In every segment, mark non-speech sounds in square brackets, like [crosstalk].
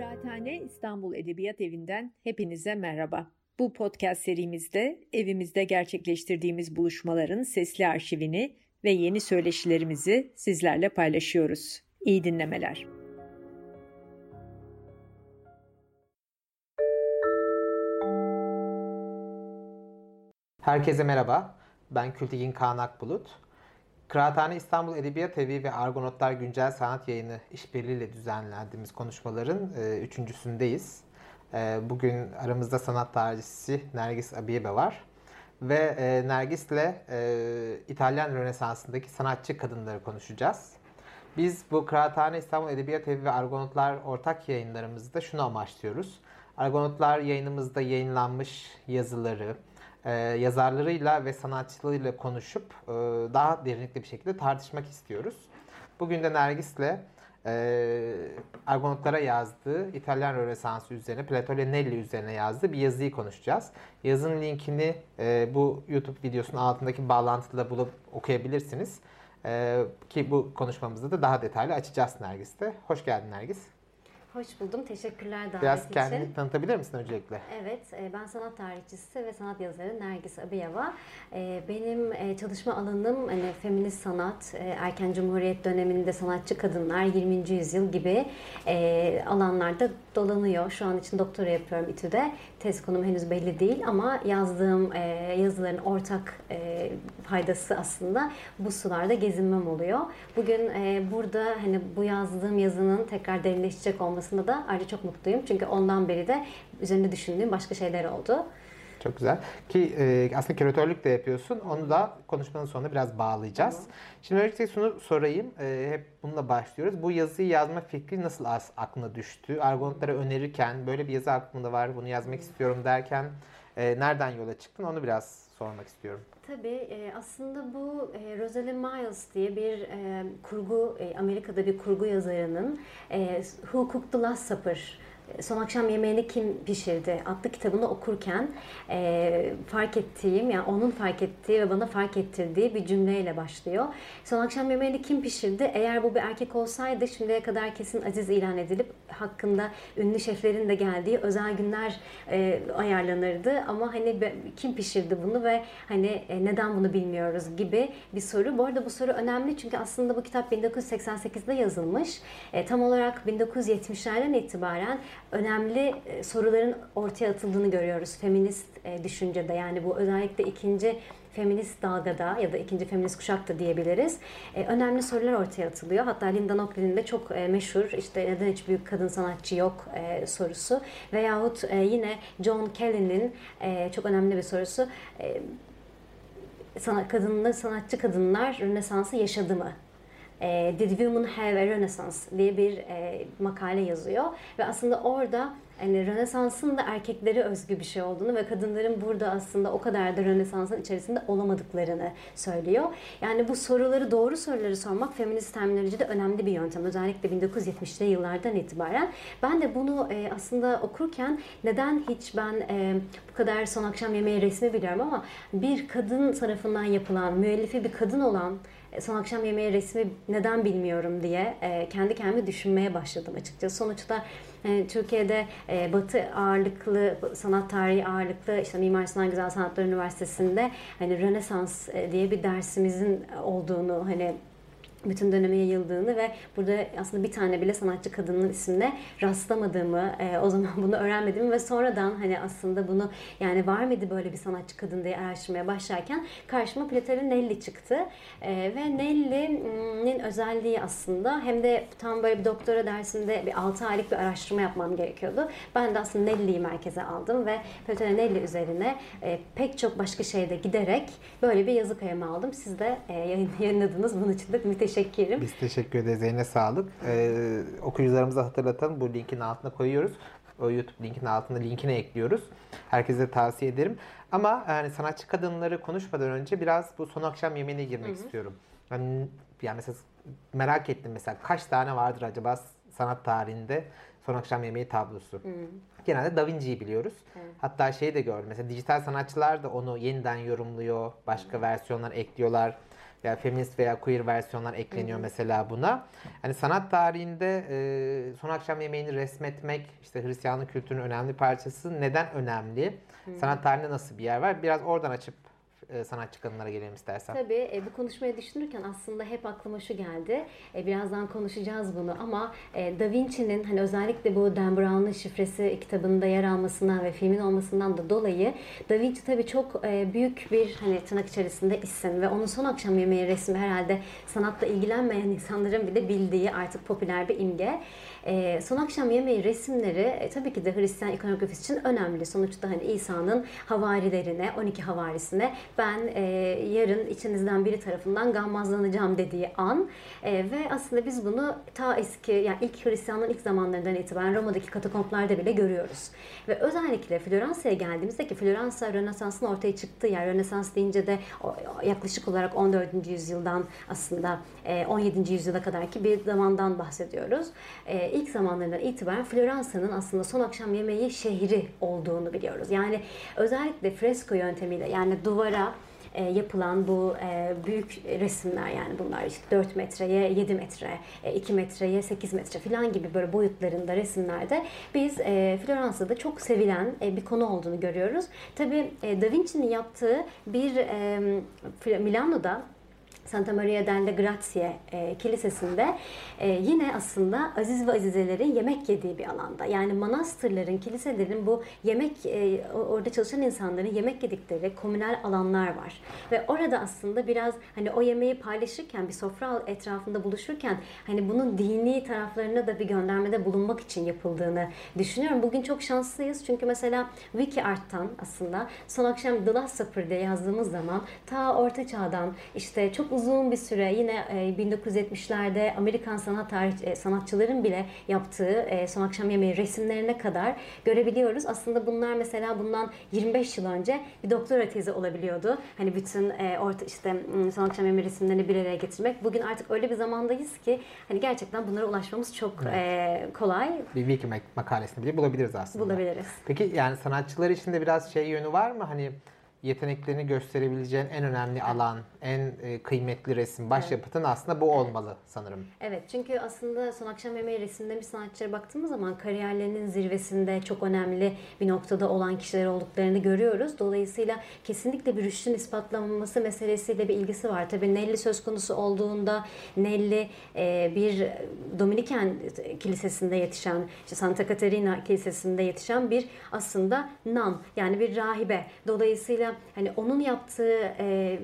Kıraathane İstanbul Edebiyat Evi'nden hepinize merhaba. Bu podcast serimizde evimizde gerçekleştirdiğimiz buluşmaların sesli arşivini ve yeni söyleşilerimizi sizlerle paylaşıyoruz. İyi dinlemeler. Herkese merhaba. Ben Kültigin Kaan Akbulut. Kıraathane İstanbul Edebiyat Evi ve Argonotlar Güncel Sanat Yayını işbirliğiyle düzenlendiğimiz konuşmaların e, üçüncüsündeyiz. E, bugün aramızda sanat tarihçisi Nergis Abiyebe var. Ve e, Nergis'le e, İtalyan Rönesansı'ndaki sanatçı kadınları konuşacağız. Biz bu Kıraathane İstanbul Edebiyat Evi ve Argonotlar ortak yayınlarımızda şunu amaçlıyoruz. Argonotlar yayınımızda yayınlanmış yazıları, e, yazarlarıyla ve sanatçılarıyla konuşup e, daha derinlikli bir şekilde tartışmak istiyoruz. Bugün de Nergis'le e, Argonotlara yazdığı İtalyan Rönesansı üzerine, Plato ile Nelli üzerine yazdığı bir yazıyı konuşacağız. Yazının linkini e, bu YouTube videosunun altındaki bağlantıda bulup okuyabilirsiniz. E, ki bu konuşmamızda da daha detaylı açacağız Nergis'te. Hoş geldin Nergis. Hoş buldum. Teşekkürler davet Biraz için. kendini tanıtabilir misin öncelikle? Evet, e, ben sanat tarihçisi ve sanat yazarı Nergis Abiyava. E, benim e, çalışma alanım hani feminist sanat, erken cumhuriyet döneminde sanatçı kadınlar, 20. yüzyıl gibi alanlarda dolanıyor. Şu an için doktora yapıyorum İTÜ'de. Tez konum henüz belli değil ama yazdığım yazıların ortak faydası aslında bu sularda gezinmem oluyor. Bugün burada hani bu yazdığım yazının tekrar derinleşecek olması olmasında da ayrıca çok mutluyum. Çünkü ondan beri de üzerinde düşündüğüm başka şeyler oldu. Çok güzel. Ki e, aslında küratörlük de yapıyorsun. Onu da konuşmanın sonunda biraz bağlayacağız. Tamam. Şimdi öncelikle şunu sorayım. E, hep bununla başlıyoruz. Bu yazıyı yazma fikri nasıl az aklına düştü? Argonotlara önerirken böyle bir yazı aklımda var, bunu yazmak istiyorum derken e, nereden yola çıktın? Onu biraz sormak istiyorum. Tabii aslında bu Rosalind Miles diye bir kurgu, Amerika'da bir kurgu yazarının Who Cooked the Last Supper Son Akşam Yemeğini Kim Pişirdi adlı kitabını okurken e, fark ettiğim, yani onun fark ettiği ve bana fark ettirdiği bir cümleyle başlıyor. Son Akşam Yemeğini Kim Pişirdi? Eğer bu bir erkek olsaydı şimdiye kadar kesin aziz ilan edilip hakkında ünlü şeflerin de geldiği özel günler e, ayarlanırdı. Ama hani kim pişirdi bunu ve hani e, neden bunu bilmiyoruz gibi bir soru. Bu arada bu soru önemli çünkü aslında bu kitap 1988'de yazılmış. E, tam olarak 1970'lerden itibaren önemli e, soruların ortaya atıldığını görüyoruz feminist e, düşüncede. Yani bu özellikle ikinci feminist dalgada ya da ikinci feminist kuşakta diyebiliriz. E, önemli sorular ortaya atılıyor. Hatta Linda Nochlin de çok e, meşhur işte neden hiç büyük kadın sanatçı yok e, sorusu. Veyahut e, yine John Kelly'nin e, çok önemli bir sorusu. E, sanat, kadınlar, sanatçı kadınlar Rönesans'ı yaşadı mı? E, Did Women Have a Renaissance diye bir e, makale yazıyor. Ve aslında orada yani Rönesans'ın da erkeklere özgü bir şey olduğunu ve kadınların burada aslında o kadar da Rönesans'ın içerisinde olamadıklarını söylüyor. Yani bu soruları, doğru soruları sormak feminist terminolojide önemli bir yöntem. Özellikle 1970'li yıllardan itibaren. Ben de bunu e, aslında okurken neden hiç ben e, bu kadar son akşam yemeği resmi biliyorum ama bir kadın tarafından yapılan, müellifi bir kadın olan son akşam yemeği resmi neden bilmiyorum diye e, kendi kendime düşünmeye başladım açıkçası. Sonuçta e, Türkiye'de e, Batı ağırlıklı, sanat tarihi ağırlıklı işte Mimar Sinan Güzel Sanatlar Üniversitesi'nde hani Rönesans e, diye bir dersimizin olduğunu hani bütün döneme yayıldığını ve burada aslında bir tane bile sanatçı kadının ismine rastlamadığımı, e, o zaman [laughs] bunu öğrenmediğimi ve sonradan hani aslında bunu yani var mıydı böyle bir sanatçı kadın diye araştırmaya başlarken karşıma Platero Nelli çıktı. E, ve Nelli'nin özelliği aslında hem de tam böyle bir doktora dersinde bir 6 aylık bir araştırma yapmam gerekiyordu. Ben de aslında Nelli'yi merkeze aldım ve Platero Nelli üzerine e, pek çok başka şeyde giderek böyle bir yazı kalemi aldım. Siz de e, [laughs] yayınladınız. Bunun için de müthiş teşekkür Biz teşekkür ederiz. Eline sağlık. Ee, okuyucularımıza hatırlatalım. Bu linkin altına koyuyoruz. O YouTube linkinin altında linkini ekliyoruz. Herkese tavsiye ederim. Ama yani sanatçı kadınları konuşmadan önce biraz bu son akşam yemeğine girmek Hı-hı. istiyorum. Yani, yani mesela merak ettim mesela kaç tane vardır acaba sanat tarihinde son akşam yemeği tablosu. Hı. Genelde Da Vinci'yi biliyoruz. Hı. Hatta şeyi de gördüm. Mesela dijital sanatçılar da onu yeniden yorumluyor. Başka Hı. versiyonlar ekliyorlar. Ya feminist veya queer versiyonlar ekleniyor Hı-hı. mesela buna. Hani sanat tarihinde e, son akşam yemeğini resmetmek işte Hristiyanlık kültürünün önemli parçası. Neden önemli? Hı-hı. Sanat tarihinde nasıl bir yer var? Biraz oradan açıp e, sanatçı kadınlara gelelim istersen. Tabii e, bu konuşmayı düşünürken aslında hep aklıma şu geldi. E, birazdan konuşacağız bunu ama e, Da Vinci'nin hani özellikle bu Dan Brown'un şifresi kitabında yer almasından ve filmin olmasından da dolayı Da Vinci tabii çok e, büyük bir hani tırnak içerisinde isim ve onun son akşam yemeği resmi herhalde sanatla ilgilenmeyen insanların bile bildiği artık popüler bir imge. E, son akşam yemeği resimleri e, tabii ki de Hristiyan ikonografisi için önemli. Sonuçta hani İsa'nın havarilerine, 12 havarisine ben e, yarın içinizden biri tarafından gammazlanacağım dediği an e, ve aslında biz bunu ta eski yani ilk Hristiyanlığın ilk zamanlarından itibaren Roma'daki katakomplarda bile görüyoruz. Ve özellikle Floransa'ya geldiğimizde ki Floransa Rönesans'ın ortaya çıktığı yer. Rönesans deyince de yaklaşık olarak 14. yüzyıldan aslında 17. yüzyıla kadar ki bir zamandan bahsediyoruz. İlk zamanlarından itibaren Floransa'nın aslında son akşam yemeği şehri olduğunu biliyoruz. Yani özellikle fresko yöntemiyle yani duvara e, yapılan bu e, büyük resimler yani bunlar işte 4 metreye 7 metre, e, 2 metreye 8 metre falan gibi böyle boyutlarında resimlerde biz e, Floransa'da çok sevilen e, bir konu olduğunu görüyoruz. Tabii e, Da Vinci'nin yaptığı bir e, Milano'da Santa Maria delle Grazie e, kilisesinde e, yine aslında aziz ve azizelerin yemek yediği bir alanda. Yani manastırların, kiliselerin bu yemek e, orada çalışan insanların yemek yedikleri komünel alanlar var. Ve orada aslında biraz hani o yemeği paylaşırken bir sofra etrafında buluşurken hani bunun dini taraflarına da bir göndermede bulunmak için yapıldığını düşünüyorum. Bugün çok şanslıyız çünkü mesela Wiki Art'tan aslında son akşam The Last Supper diye yazdığımız zaman ta Orta Çağ'dan işte çok uzun bir süre yine 1970'lerde e, Amerikan sanat tarih e, sanatçıların bile yaptığı e, son akşam yemeği resimlerine kadar görebiliyoruz. Aslında bunlar mesela bundan 25 yıl önce bir doktora tezi olabiliyordu. Hani bütün orta işte son akşam yemeği resimlerini bir araya getirmek. Bugün artık öyle bir zamandayız ki hani gerçekten bunlara ulaşmamız çok evet. kolay. Bir wiki makalesini bile bulabiliriz aslında. Bulabiliriz. Peki yani sanatçılar için de biraz şey yönü var mı? Hani yeteneklerini gösterebileceğin en önemli alan, en e, kıymetli resim, başyapıtın aslında bu olmalı sanırım. Evet çünkü aslında son akşam yemeği resimde bir sanatçılara baktığımız zaman kariyerlerinin zirvesinde çok önemli bir noktada olan kişiler olduklarını görüyoruz. Dolayısıyla kesinlikle bir rüştün ispatlanması meselesiyle bir ilgisi var. Tabii Nelly söz konusu olduğunda Nelly e, bir Dominiken kilisesinde yetişen, işte Santa Caterina kilisesinde yetişen bir aslında nan yani bir rahibe. Dolayısıyla hani onun yaptığı e,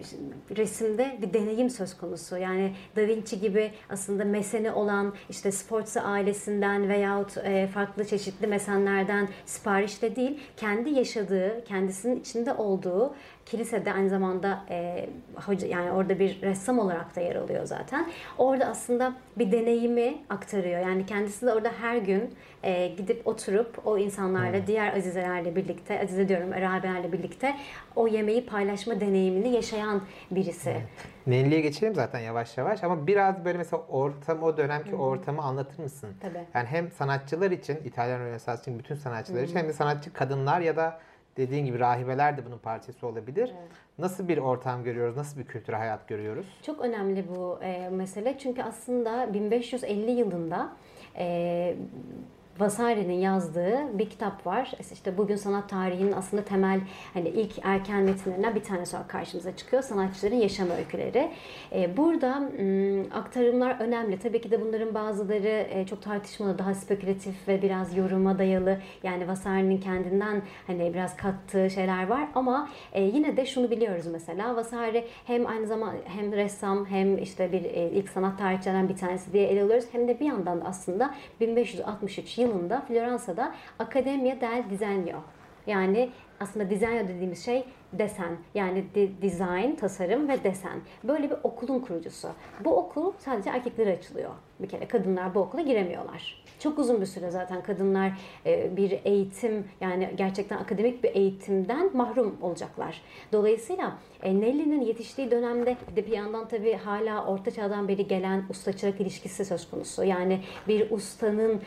resimde bir deneyim söz konusu. Yani Da Vinci gibi aslında meseni olan işte Sforza ailesinden veyahut e, farklı çeşitli mesenlerden siparişte değil, kendi yaşadığı, kendisinin içinde olduğu kilisede aynı zamanda e, hoca yani orada bir ressam olarak da yer alıyor zaten. Orada aslında bir deneyimi aktarıyor. Yani kendisi de orada her gün e, gidip oturup o insanlarla, hmm. diğer azizelerle birlikte, azize diyorum, rahibelerle birlikte o yemeği paylaşma deneyimini yaşayan birisi. Evet. Nelli'ye geçelim zaten yavaş yavaş ama biraz böyle mesela ortam o dönemki Hı-hı. ortamı anlatır mısın? Tabii. Yani hem sanatçılar için, İtalyan Rönesans için bütün sanatçılar Hı-hı. için hem de sanatçı kadınlar ya da dediğin gibi rahibeler de bunun parçası olabilir. Evet. Nasıl bir ortam görüyoruz? Nasıl bir kültür hayat görüyoruz? Çok önemli bu e, mesele. Çünkü aslında 1550 yılında e, Vasari'nin yazdığı bir kitap var. İşte bugün sanat tarihinin aslında temel hani ilk erken metinlerinden bir tanesi olarak karşımıza çıkıyor. Sanatçıların yaşam öyküleri. Ee, burada aktarımlar önemli. Tabii ki de bunların bazıları e, çok tartışmalı, daha spekülatif ve biraz yoruma dayalı. Yani Vasari'nin kendinden hani biraz kattığı şeyler var ama e, yine de şunu biliyoruz mesela. Vasari hem aynı zamanda hem ressam hem işte bir e, ilk sanat tarihçilerinden bir tanesi diye ele alıyoruz. Hem de bir yandan da aslında 1563 yıl yılında Floransa'da Accademia del Disegno yani aslında disegno dediğimiz şey desen yani de, design, tasarım ve desen. Böyle bir okulun kurucusu. Bu okul sadece erkeklere açılıyor. Bir kere kadınlar bu okula giremiyorlar. Çok uzun bir süre zaten kadınlar e, bir eğitim yani gerçekten akademik bir eğitimden mahrum olacaklar. Dolayısıyla e, Nelly'nin yetiştiği dönemde de bir yandan tabii hala orta çağdan beri gelen usta çırak ilişkisi söz konusu. Yani bir ustanın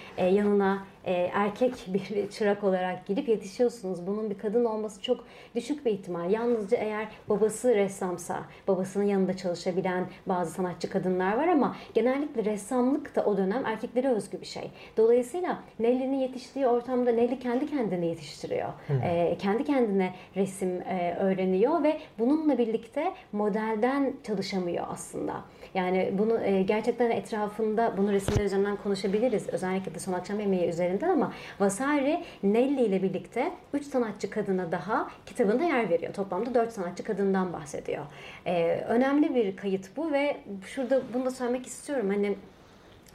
e, erkek [laughs] bir çırak olarak gidip yetişiyorsunuz. Bunun bir kadın olması çok düşük bir ihtimal. Yalnızca eğer babası ressamsa, babasının yanında çalışabilen bazı sanatçı kadınlar var ama genellikle ressamlık da o dönem erkeklere özgü bir şey. Dolayısıyla Nelly'nin yetiştiği ortamda Nelly kendi kendine yetiştiriyor. E, kendi kendine resim e, öğreniyor ve bununla birlikte modelden çalışamıyor aslında. Yani bunu e, gerçekten etrafında bunu resimler üzerinden konuşabiliriz. Özellikle de son akşam yemeği üzerinden ama Vasari Nelly ile birlikte 3 sanatçı kadına daha kitabında yer veriyor. Toplamda 4 sanatçı kadından bahsediyor. E, önemli bir kayıt bu ve şurada bunu da söylemek istiyorum. Hani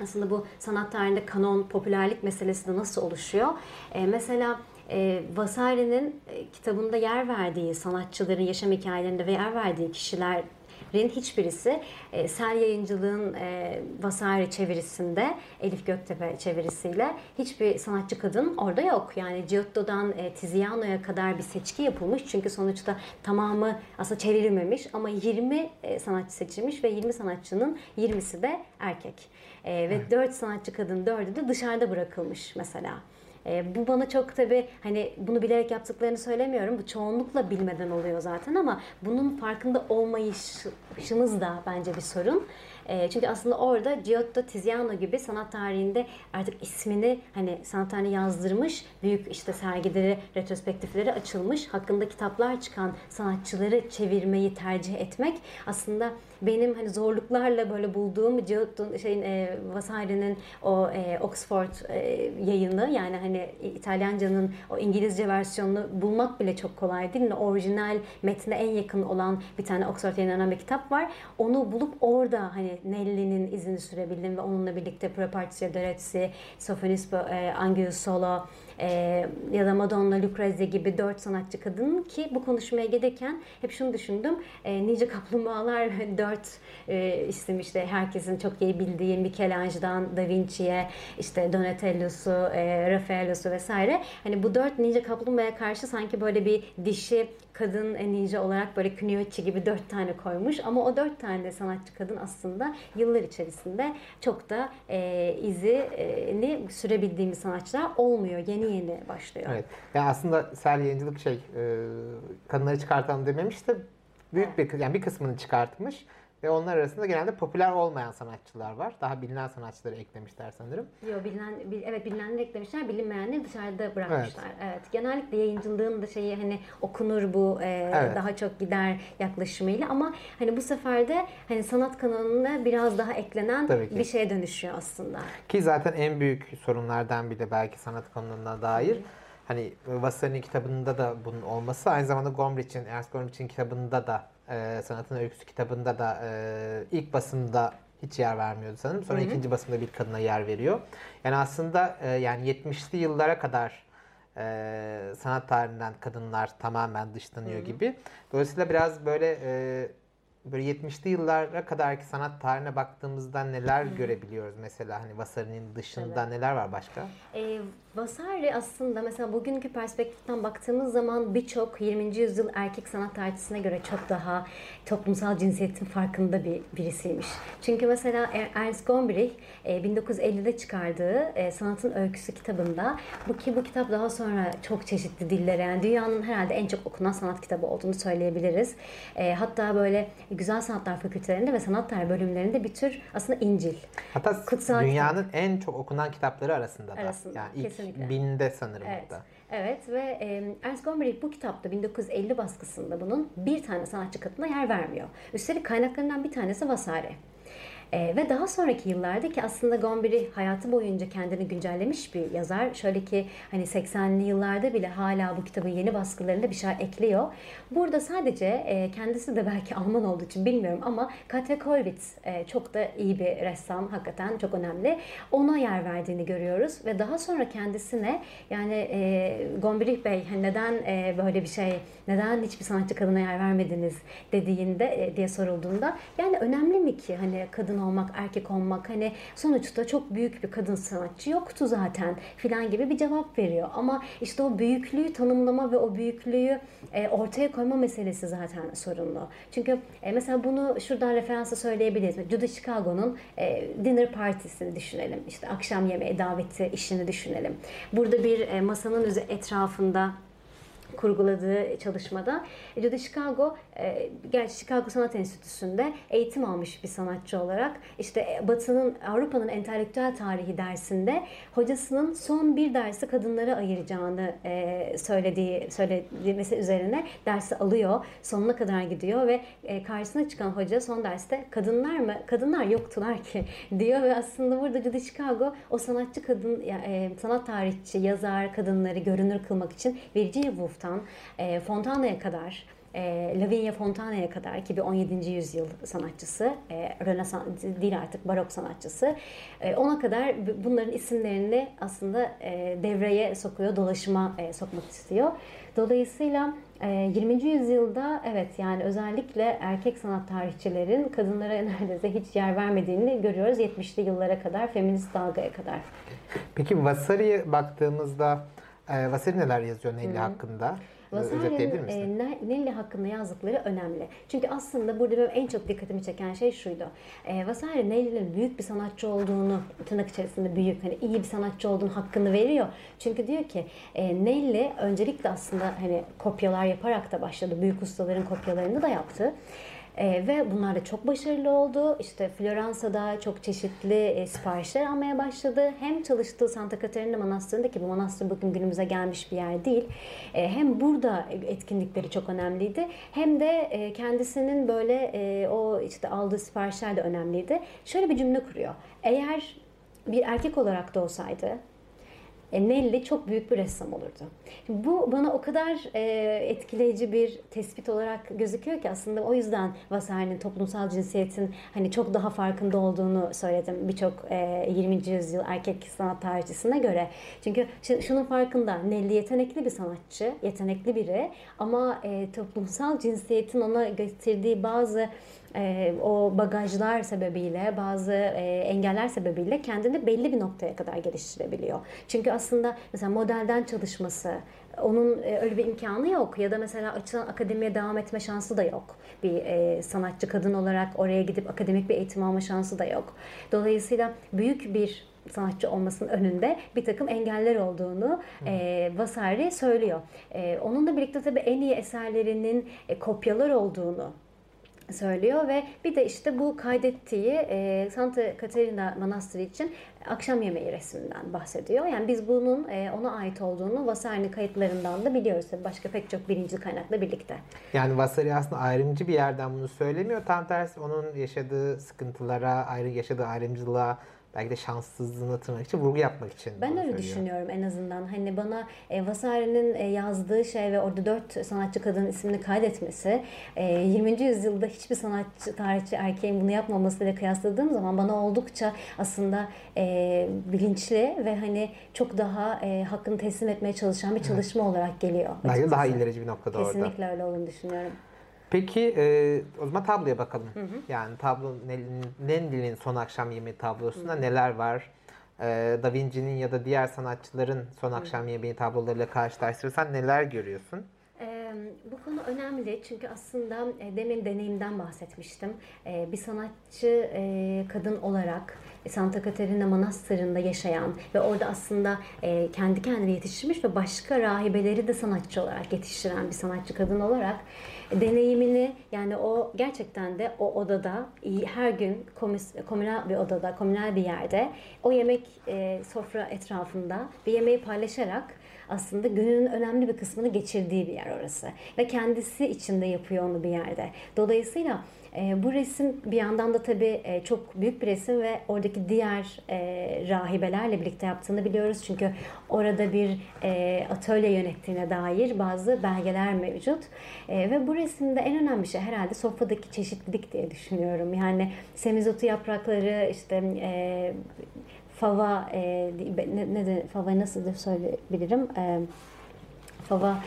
aslında bu sanat tarihinde kanon, popülerlik meselesi de nasıl oluşuyor? E, mesela e, Vasari'nin e, kitabında yer verdiği sanatçıların yaşam hikayelerinde ve yer verdiği kişiler hiçbirisi e, Sel Yayıncılığın e, Vasari çevirisinde Elif Göktepe çevirisiyle hiçbir sanatçı kadın orada yok. Yani Giotto'dan e, Tiziano'ya kadar bir seçki yapılmış. Çünkü sonuçta tamamı aslında çevrilmemiş ama 20 e, sanatçı seçilmiş ve 20 sanatçının 20'si de erkek. E, ve evet. 4 sanatçı kadın 4'ü de dışarıda bırakılmış mesela. E, bu bana çok tabi hani bunu bilerek yaptıklarını söylemiyorum. Bu çoğunlukla bilmeden oluyor zaten ama bunun farkında olmayışımız da bence bir sorun. E, çünkü aslında orada Giotto Tiziano gibi sanat tarihinde artık ismini hani sanat tarihine yazdırmış, büyük işte sergileri, retrospektifleri açılmış, hakkında kitaplar çıkan sanatçıları çevirmeyi tercih etmek aslında benim hani zorluklarla böyle bulduğum Giotto şeyin e, Vasari'nin o e, Oxford e, yayını yani hani İtalyancanın o İngilizce versiyonunu bulmak bile çok kolay değil. Yani orijinal metne en yakın olan bir tane Oxford yayınlanan bir kitap var. Onu bulup orada hani Nelly'nin izini sürebildim ve onunla birlikte Prepartizio Dorezzi, Sofonispo, e, Angius Solo, e, ya da Madonna, Lucrezia gibi dört sanatçı kadın ki bu konuşmaya gelirken hep şunu düşündüm. E, Nice Kaplumbağalar [laughs] dört e, isim işte herkesin çok iyi bildiği Michelangelo'dan Da Vinci'ye işte Donatello'su, e, Raffaello'su vesaire. Hani bu dört Ninja Kaplumbağa'ya karşı sanki böyle bir dişi kadın ninja olarak böyle Kuniyoichi gibi dört tane koymuş. Ama o dört tane de sanatçı kadın aslında yıllar içerisinde çok da e, izini sürebildiğimiz sanatçılar olmuyor. Yeni yeni başlıyor. Evet. Yani aslında ser yayıncılık şey e, kadınları çıkartan dememiş de büyük bir yani bir kısmını çıkartmış. Ve onlar arasında genelde popüler olmayan sanatçılar var. Daha bilinen sanatçıları eklemişler sanırım. Yok bilinen, bil, evet bilinenleri eklemişler, bilinmeyenleri dışarıda bırakmışlar. Evet. evet. Genellikle yayıncılığın da şeyi hani okunur bu e, evet. daha çok gider yaklaşımıyla ama hani bu sefer de hani sanat kanalına biraz daha eklenen bir şeye dönüşüyor aslında. Ki zaten en büyük sorunlardan biri belki sanat kanalına dair. Hı hani Vasari'nin kitabında da bunun olması aynı zamanda Gombrich'in, Ernst Gombrich'in kitabında da e, Sanatın Öyküsü kitabında da e, ilk basımda hiç yer vermiyordu sanırım. Sonra Hı-hı. ikinci basımda bir kadına yer veriyor. Yani aslında e, yani 70'li yıllara kadar e, sanat tarihinden kadınlar tamamen dışlanıyor Hı-hı. gibi. Dolayısıyla biraz böyle e, böyle 70'li yıllara kadarki sanat tarihine baktığımızda neler Hı-hı. görebiliyoruz mesela hani Vasari'nin dışında evet. neler var başka? E, Vasari aslında mesela bugünkü perspektiften baktığımız zaman birçok 20. yüzyıl erkek sanat tarihçisine göre çok daha toplumsal cinsiyetin farkında bir birisiymiş. Çünkü mesela Ernst Gombrich 1950'de e, çıkardığı e, Sanatın Öyküsü kitabında bu ki bu kitap daha sonra çok çeşitli dillere yani dünyanın herhalde en çok okunan sanat kitabı olduğunu söyleyebiliriz. E, hatta böyle güzel sanatlar fakültelerinde ve sanat tarihi bölümlerinde bir tür aslında İncil. Hatta Kutsal dünyanın kitap. en çok okunan kitapları arasında da. Arasında, yani ilk kesinlikle. Binde sanırım evet. hatta. Evet ve e, Ernst Gombrich bu kitapta 1950 baskısında bunun bir tane sanatçı kadına yer vermiyor. Üstelik kaynaklarından bir tanesi Vasari. E, ve daha sonraki yıllarda ki aslında Gombrich hayatı boyunca kendini güncellemiş bir yazar. Şöyle ki hani 80'li yıllarda bile hala bu kitabın yeni baskılarında bir şey ekliyor. Burada sadece e, kendisi de belki [laughs] Alman olduğu için bilmiyorum ama Katja Kollwitz e, çok da iyi bir ressam. Hakikaten çok önemli. Ona yer verdiğini görüyoruz ve daha sonra kendisine yani e, Gombrich Bey hani neden e, böyle bir şey, neden hiçbir sanatçı kadına yer vermediniz dediğinde e, diye sorulduğunda yani önemli mi ki hani kadın olmak, erkek olmak hani sonuçta çok büyük bir kadın sanatçı yoktu zaten filan gibi bir cevap veriyor. Ama işte o büyüklüğü tanımlama ve o büyüklüğü e, ortaya koyma meselesi zaten sorunlu. Çünkü e, mesela bunu şuradan referansa söyleyebiliriz. Judy Chicago'nun e, dinner partisini düşünelim. İşte akşam yemeği daveti işini düşünelim. Burada bir e, masanın etrafında kurguladığı çalışmada Judy Chicago e, gerçi Chicago Sanat Enstitüsü'nde eğitim almış bir sanatçı olarak işte Batı'nın Avrupa'nın entelektüel tarihi dersinde hocasının son bir dersi kadınlara ayıracağını e, söylediği söylemesi üzerine dersi alıyor. Sonuna kadar gidiyor ve e, karşısına çıkan hoca son derste kadınlar mı? Kadınlar yoktular ki [laughs] diyor ve aslında burada Judy Chicago o sanatçı kadın e, sanat tarihçi, yazar kadınları görünür kılmak için Virginia Woolf'tan e, Fontana'ya kadar e, Lavinia Fontana'ya kadar ki bir 17. yüzyıl sanatçısı, e, Rönesans değil artık barok sanatçısı. E, ona kadar bunların isimlerini aslında e, devreye sokuyor, dolaşıma e, sokmak istiyor. Dolayısıyla 20. E, yüzyılda evet yani özellikle erkek sanat tarihçilerin kadınlara [laughs] neredeyse hiç yer vermediğini görüyoruz 70'li yıllara kadar, feminist dalgaya kadar. Peki Vasari'ye baktığımızda e, Vasari neler yazıyor Nelly hakkında? Vasari'nin e, Nelly hakkında yazdıkları önemli. Çünkü aslında burada benim en çok dikkatimi çeken şey şuydu. E, Vasari Nelly'nin büyük bir sanatçı olduğunu, tırnak içerisinde büyük, hani iyi bir sanatçı olduğunu hakkını veriyor. Çünkü diyor ki e, Nelly öncelikle aslında hani kopyalar yaparak da başladı. Büyük ustaların kopyalarını da yaptı. E, ve bunlar da çok başarılı oldu. İşte Floransa'da çok çeşitli e, siparişler almaya başladı. Hem çalıştığı Santa Caterina Manastırı'nda ki bu manastır bugün günümüze gelmiş bir yer değil. E, hem burada etkinlikleri çok önemliydi. Hem de e, kendisinin böyle e, o işte aldığı siparişler de önemliydi. Şöyle bir cümle kuruyor. Eğer bir erkek olarak da olsaydı e, Nelly çok büyük bir ressam olurdu. Bu bana o kadar e, etkileyici bir tespit olarak gözüküyor ki aslında o yüzden Vasari'nin toplumsal cinsiyetin hani çok daha farkında olduğunu söyledim birçok e, 20. yüzyıl erkek sanat tarihçisine göre. Çünkü şunun farkında Nelly yetenekli bir sanatçı, yetenekli biri ama e, toplumsal cinsiyetin ona getirdiği bazı e, o bagajlar sebebiyle, bazı e, engeller sebebiyle kendini belli bir noktaya kadar geliştirebiliyor. Çünkü aslında mesela modelden çalışması, onun e, öyle bir imkanı yok ya da mesela açılan akademiye devam etme şansı da yok. Bir e, sanatçı kadın olarak oraya gidip akademik bir eğitim alma şansı da yok. Dolayısıyla büyük bir sanatçı olmasının önünde bir takım engeller olduğunu e, Vasari söylüyor. E, onunla birlikte tabii en iyi eserlerinin e, kopyalar olduğunu söylüyor ve bir de işte bu kaydettiği e, Santa Caterina Manastırı için akşam yemeği resminden bahsediyor. Yani biz bunun e, ona ait olduğunu Vasari kayıtlarından da biliyoruz. Başka pek çok birinci kaynakla birlikte. Yani Vasari aslında ayrımcı bir yerden bunu söylemiyor. Tam tersi onun yaşadığı sıkıntılara, ayrı yaşadığı ayrımcılığa belki de şanssızlığını tırnak için vurgu yapmak için. Ben öyle düşünüyorum en azından. Hani bana e, Vasari'nin e, yazdığı şey ve orada dört sanatçı kadın ismini kaydetmesi e, 20. yüzyılda hiçbir sanatçı, tarihçi erkeğin bunu yapmamasıyla kıyasladığım zaman bana oldukça aslında e, bilinçli ve hani çok daha e, hakkını teslim etmeye çalışan bir çalışma evet. olarak geliyor. Belki daha ilerici bir noktada Kesinlikle orada. Kesinlikle öyle olduğunu düşünüyorum. Peki e, o zaman tabloya bakalım. Hı hı. Yani tablo Nendi'nin son akşam yemeği tablosunda hı hı. neler var? E, da Vinci'nin ya da diğer sanatçıların son hı. akşam yemeği tablolarıyla karşılaştırırsan neler görüyorsun? bu konu önemli çünkü aslında demin deneyimden bahsetmiştim. bir sanatçı kadın olarak Santa Caterina Manastırı'nda yaşayan ve orada aslında kendi kendine yetiştirmiş ve başka rahibeleri de sanatçı olarak yetiştiren bir sanatçı kadın olarak deneyimini yani o gerçekten de o odada her gün komünal bir odada, komünal bir yerde o yemek e, sofra etrafında bir yemeği paylaşarak aslında gününün önemli bir kısmını geçirdiği bir yer orası. Ve kendisi içinde yapıyor onu bir yerde. Dolayısıyla e, bu resim bir yandan da tabii e, çok büyük bir resim ve oradaki diğer e, rahibelerle birlikte yaptığını biliyoruz. Çünkü orada bir e, atölye yönettiğine dair bazı belgeler mevcut. E, ve bu resimde en önemli şey herhalde sofradaki çeşitlilik diye düşünüyorum. Yani semizotu yaprakları, işte e, fava, e, ne, ne de, fava nasıl söyleyebilirim? E, fava...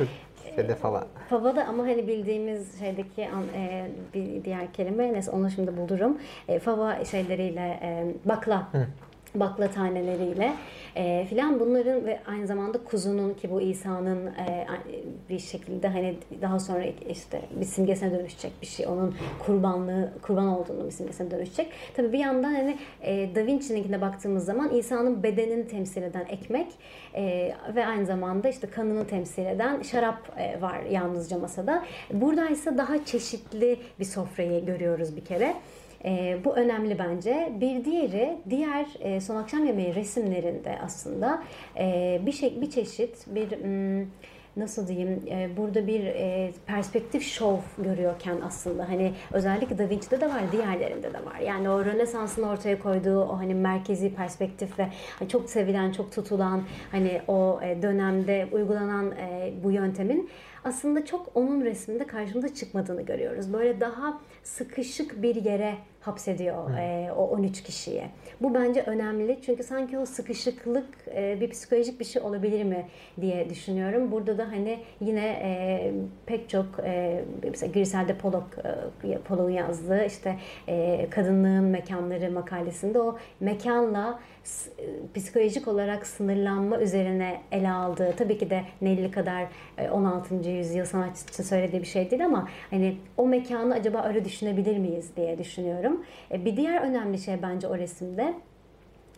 Türkçe'de fava. Fava da ama hani bildiğimiz şeydeki e, bir diğer kelime neyse onu şimdi bulurum. E, fava şeyleriyle e, bakla. Hı bakla taneleriyle e, filan bunların ve aynı zamanda kuzunun ki bu İsa'nın e, bir şekilde hani daha sonra işte bir simgesine dönüşecek bir şey onun kurbanlığı kurban olduğunu bir simgesine dönüşecek. Tabii bir yandan hani e, Da Vinci'ninkine baktığımız zaman İsa'nın bedenini temsil eden ekmek e, ve aynı zamanda işte kanını temsil eden şarap e, var yalnızca masada. Burada ise daha çeşitli bir sofrayı görüyoruz bir kere. E, bu önemli bence. Bir diğeri diğer e, son akşam yemeği resimlerinde aslında e, bir şey bir çeşit bir hmm, nasıl diyeyim e, burada bir e, perspektif şov görüyorken aslında hani özellikle Da Vinci'de de var diğerlerinde de var. Yani o Rönesans'ın ortaya koyduğu o hani merkezi perspektif ve hani çok sevilen çok tutulan hani o e, dönemde uygulanan bu yöntemin aslında çok onun resminde karşımıza çıkmadığını görüyoruz. Böyle daha sıkışık bir yere hapsediyor e, o 13 kişiyi. Bu bence önemli çünkü sanki o sıkışıklık e, bir psikolojik bir şey olabilir mi diye düşünüyorum. Burada da hani yine e, pek çok e, mesela Grisel'de Pollock, e, Pollock'un yazdığı işte e, kadınlığın mekanları makalesinde o mekanla psikolojik olarak sınırlanma üzerine ele aldığı tabii ki de Nelly kadar 16. E, yüzyıl sanatçısı söylediği bir şey değil ama hani o mekanı acaba öyle düşünebilir miyiz diye düşünüyorum. E, bir diğer önemli şey bence o resimde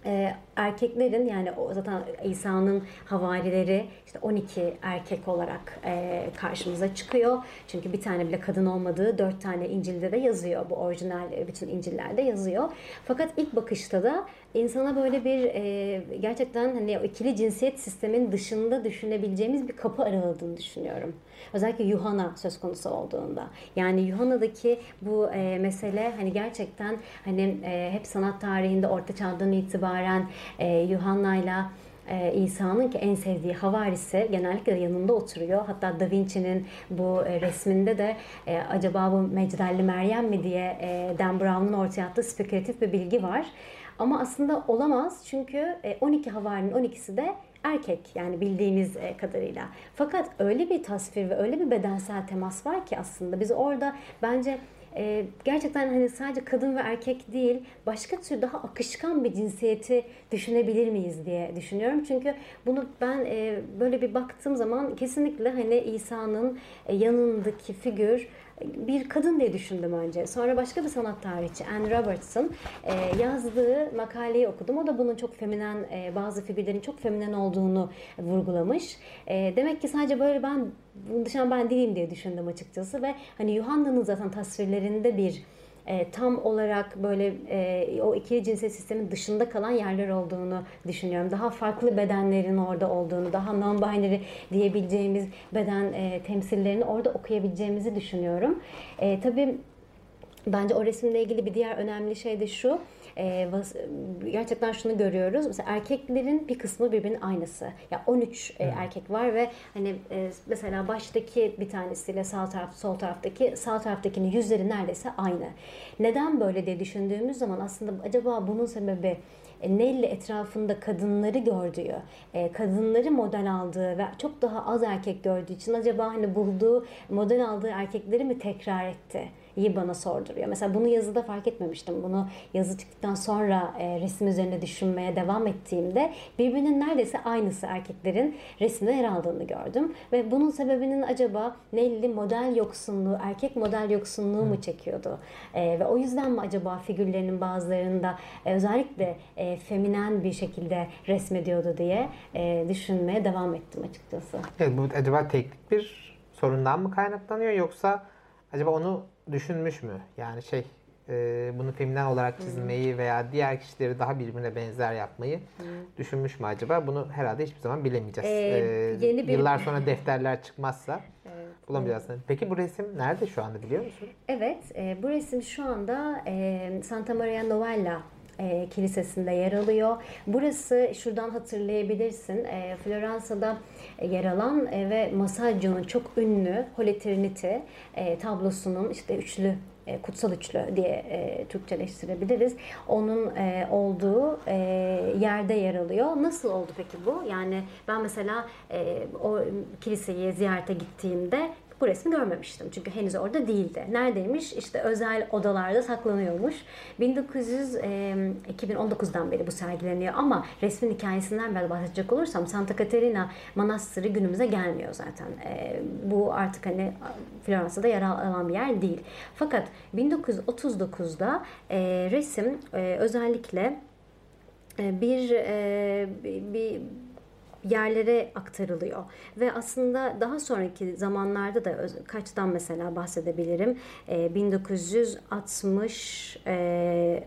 e, erkeklerin yani o zaten İsa'nın havarileri işte 12 erkek olarak e, karşımıza çıkıyor. Çünkü bir tane bile kadın olmadığı dört tane İncil'de de yazıyor. Bu orijinal e, bütün İncil'lerde yazıyor. Fakat ilk bakışta da insana böyle bir e, gerçekten hani ikili cinsiyet sistemin dışında düşünebileceğimiz bir kapı araladığını düşünüyorum. Özellikle Yuhanna söz konusu olduğunda. Yani Yuhanna'daki bu e, mesele hani gerçekten hani e, hep sanat tarihinde orta çağdan itibaren e, Yuhanna'yla e, İsa'nın ki en sevdiği havarisi genellikle yanında oturuyor. Hatta Da Vinci'nin bu e, resminde de e, acaba bu Mecdelli Meryem mi diye e, Dan Brown'un ortaya attığı spekülatif bir bilgi var. Ama aslında olamaz çünkü 12 e, havarinin 12'si de erkek yani bildiğimiz e, kadarıyla. Fakat öyle bir tasvir ve öyle bir bedensel temas var ki aslında biz orada bence e, gerçekten hani sadece kadın ve erkek değil başka tür daha akışkan bir cinsiyeti düşünebilir miyiz diye düşünüyorum. Çünkü bunu ben e, böyle bir baktığım zaman kesinlikle hani İsa'nın e, yanındaki figür bir kadın diye düşündüm önce. Sonra başka bir sanat tarihçi Anne Robertson e, yazdığı makaleyi okudum. O da bunun çok feminen, e, bazı figürlerin çok feminen olduğunu vurgulamış. E, demek ki sadece böyle ben dışarı ben değilim diye düşündüm açıkçası ve hani Yuhanna'nın zaten tasvirlerinde bir e, tam olarak böyle e, o ikili cinsiyet sistemin dışında kalan yerler olduğunu düşünüyorum. Daha farklı bedenlerin orada olduğunu, daha non-binary diyebileceğimiz beden e, temsillerini orada okuyabileceğimizi düşünüyorum. E, tabii bence o resimle ilgili bir diğer önemli şey de şu e, gerçekten şunu görüyoruz. Mesela erkeklerin bir kısmı birbirinin aynısı. Ya yani 13 e, erkek var ve hani e, mesela baştaki bir tanesiyle sağ taraf sol taraftaki sağ taraftakinin yüzleri neredeyse aynı. Neden böyle diye düşündüğümüz zaman aslında acaba bunun sebebi e, Nelly etrafında kadınları gördüğü, e, kadınları model aldığı ve çok daha az erkek gördüğü için acaba hani bulduğu, model aldığı erkekleri mi tekrar etti? İyi bana sorduruyor. Mesela bunu yazıda fark etmemiştim. Bunu yazı çıktıktan sonra e, resim üzerine düşünmeye devam ettiğimde birbirinin neredeyse aynısı erkeklerin resimde yer aldığını gördüm. Ve bunun sebebinin acaba Nelly model yoksunluğu, erkek model yoksunluğu mu çekiyordu? E, ve o yüzden mi acaba figürlerinin bazılarında e, özellikle e, feminen bir şekilde resmediyordu diye e, düşünmeye devam ettim açıkçası. Evet, bu acaba teknik bir sorundan mı kaynaklanıyor yoksa acaba onu düşünmüş mü? Yani şey e, bunu filmden olarak çizmeyi veya diğer kişileri daha birbirine benzer yapmayı hmm. düşünmüş mü acaba? Bunu herhalde hiçbir zaman bilemeyeceğiz. Ee, ee, yeni bir... Yıllar sonra defterler çıkmazsa [laughs] evet, bulamayacağız. Peki bu resim nerede şu anda biliyor musun? Evet, e, bu resim şu anda e, Santa Maria Novella e, Kilisesi'nde yer alıyor. Burası şuradan hatırlayabilirsin. E, Floransa'da yer alan e, ve Masaggio'nun çok ünlü Holy Trinity e, tablosunun işte üçlü e, kutsal üçlü diye e, Türkçeleştirebiliriz. Onun e, olduğu e, yerde yer alıyor. Nasıl oldu peki bu? Yani ben mesela e, o kiliseyi ziyarete gittiğimde bu resmi görmemiştim. Çünkü henüz orada değildi. Neredeymiş? İşte özel odalarda saklanıyormuş. 1900 e, 2019'dan beri bu sergileniyor ama resmin hikayesinden biraz bahsedecek olursam Santa Caterina Manastırı günümüze gelmiyor zaten. E, bu artık hani Floransa'da yer alan bir yer değil. Fakat 1939'da e, resim e, özellikle bir, e, bir yerlere aktarılıyor. Ve aslında daha sonraki zamanlarda da kaçtan mesela bahsedebilirim. 1960 e,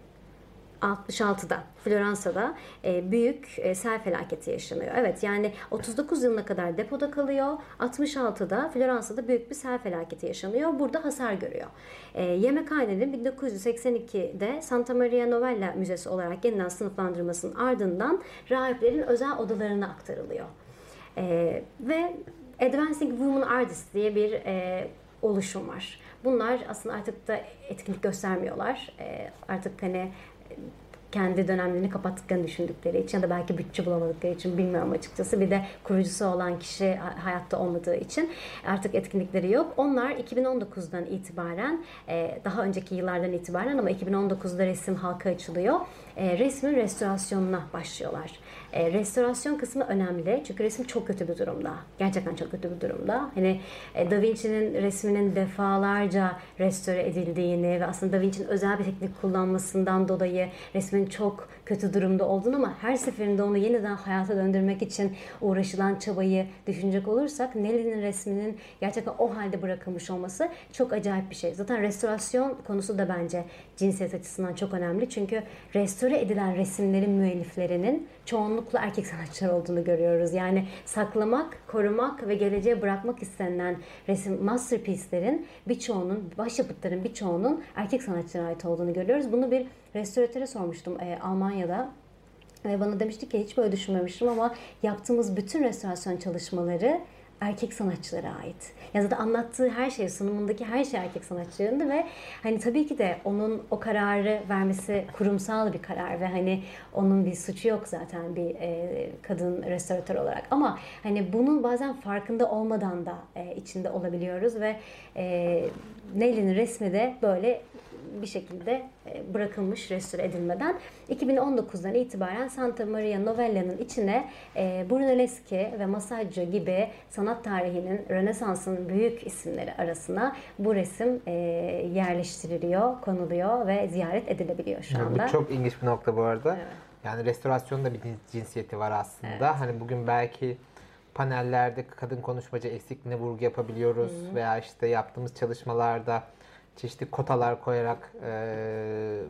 66'da Floransa'da e, büyük e, sel felaketi yaşanıyor. Evet yani 39 yılına kadar depoda kalıyor. 66'da Floransa'da büyük bir sel felaketi yaşanıyor. Burada hasar görüyor. E, yemekhanenin 1982'de Santa Maria Novella Müzesi olarak yeniden sınıflandırmasının ardından rahiplerin özel odalarına aktarılıyor. E, ve Advancing Women Artists diye bir e, oluşum var. Bunlar aslında artık da etkinlik göstermiyorlar. E, artık hani kendi dönemlerini kapattıklarını düşündükleri için ya da belki bütçe bulamadıkları için bilmiyorum açıkçası. Bir de kurucusu olan kişi hayatta olmadığı için artık etkinlikleri yok. Onlar 2019'dan itibaren e, daha önceki yıllardan itibaren ama 2019'da resim halka açılıyor. E, resmin restorasyonuna başlıyorlar. E, restorasyon kısmı önemli çünkü resim çok kötü bir durumda. Gerçekten çok kötü bir durumda. Hani Da Vinci'nin resminin defalarca restore edildiğini ve aslında Da Vinci'nin özel bir teknik kullanmasından dolayı resmin çok kötü durumda olduğunu ama her seferinde onu yeniden hayata döndürmek için uğraşılan çabayı düşünecek olursak Nelly'nin resminin gerçekten o halde bırakılmış olması çok acayip bir şey. Zaten restorasyon konusu da bence cinsiyet açısından çok önemli. Çünkü restore edilen resimlerin müelliflerinin çoğunlukla erkek sanatçılar olduğunu görüyoruz. Yani saklamak, korumak ve geleceğe bırakmak istenilen resim masterpiece'lerin birçoğunun, başyapıtların birçoğunun erkek sanatçılara ait olduğunu görüyoruz. Bunu bir restoratöre sormuştum e, Almanya'da. Ve bana demişti ki hiç böyle düşünmemiştim ama yaptığımız bütün restorasyon çalışmaları erkek sanatçılara ait. Ya da anlattığı her şey, sunumundaki her şey erkek sanatçılarında ve hani tabii ki de onun o kararı vermesi kurumsal bir karar ve hani onun bir suçu yok zaten bir e, kadın restoratör olarak. Ama hani bunun bazen farkında olmadan da e, içinde olabiliyoruz ve e, Nelly'nin resmi de böyle bir şekilde e, bırakılmış restore edilmeden 2019'dan itibaren Santa Maria Novella'nın içine e, Brunelleschi ve Masaccio gibi sanat tarihinin Rönesans'ın büyük isimleri arasına bu resim e, yerleştiriliyor, konuluyor ve ziyaret edilebiliyor şu anda. Bu çok ilginç bir nokta bu arada. Evet. Yani restorasyonun da bir cinsiyeti var aslında. Evet. Hani bugün belki panellerde kadın konuşmacı eksikliğine vurgu yapabiliyoruz Hı-hı. veya işte yaptığımız çalışmalarda çeşitli kotalar koyarak e,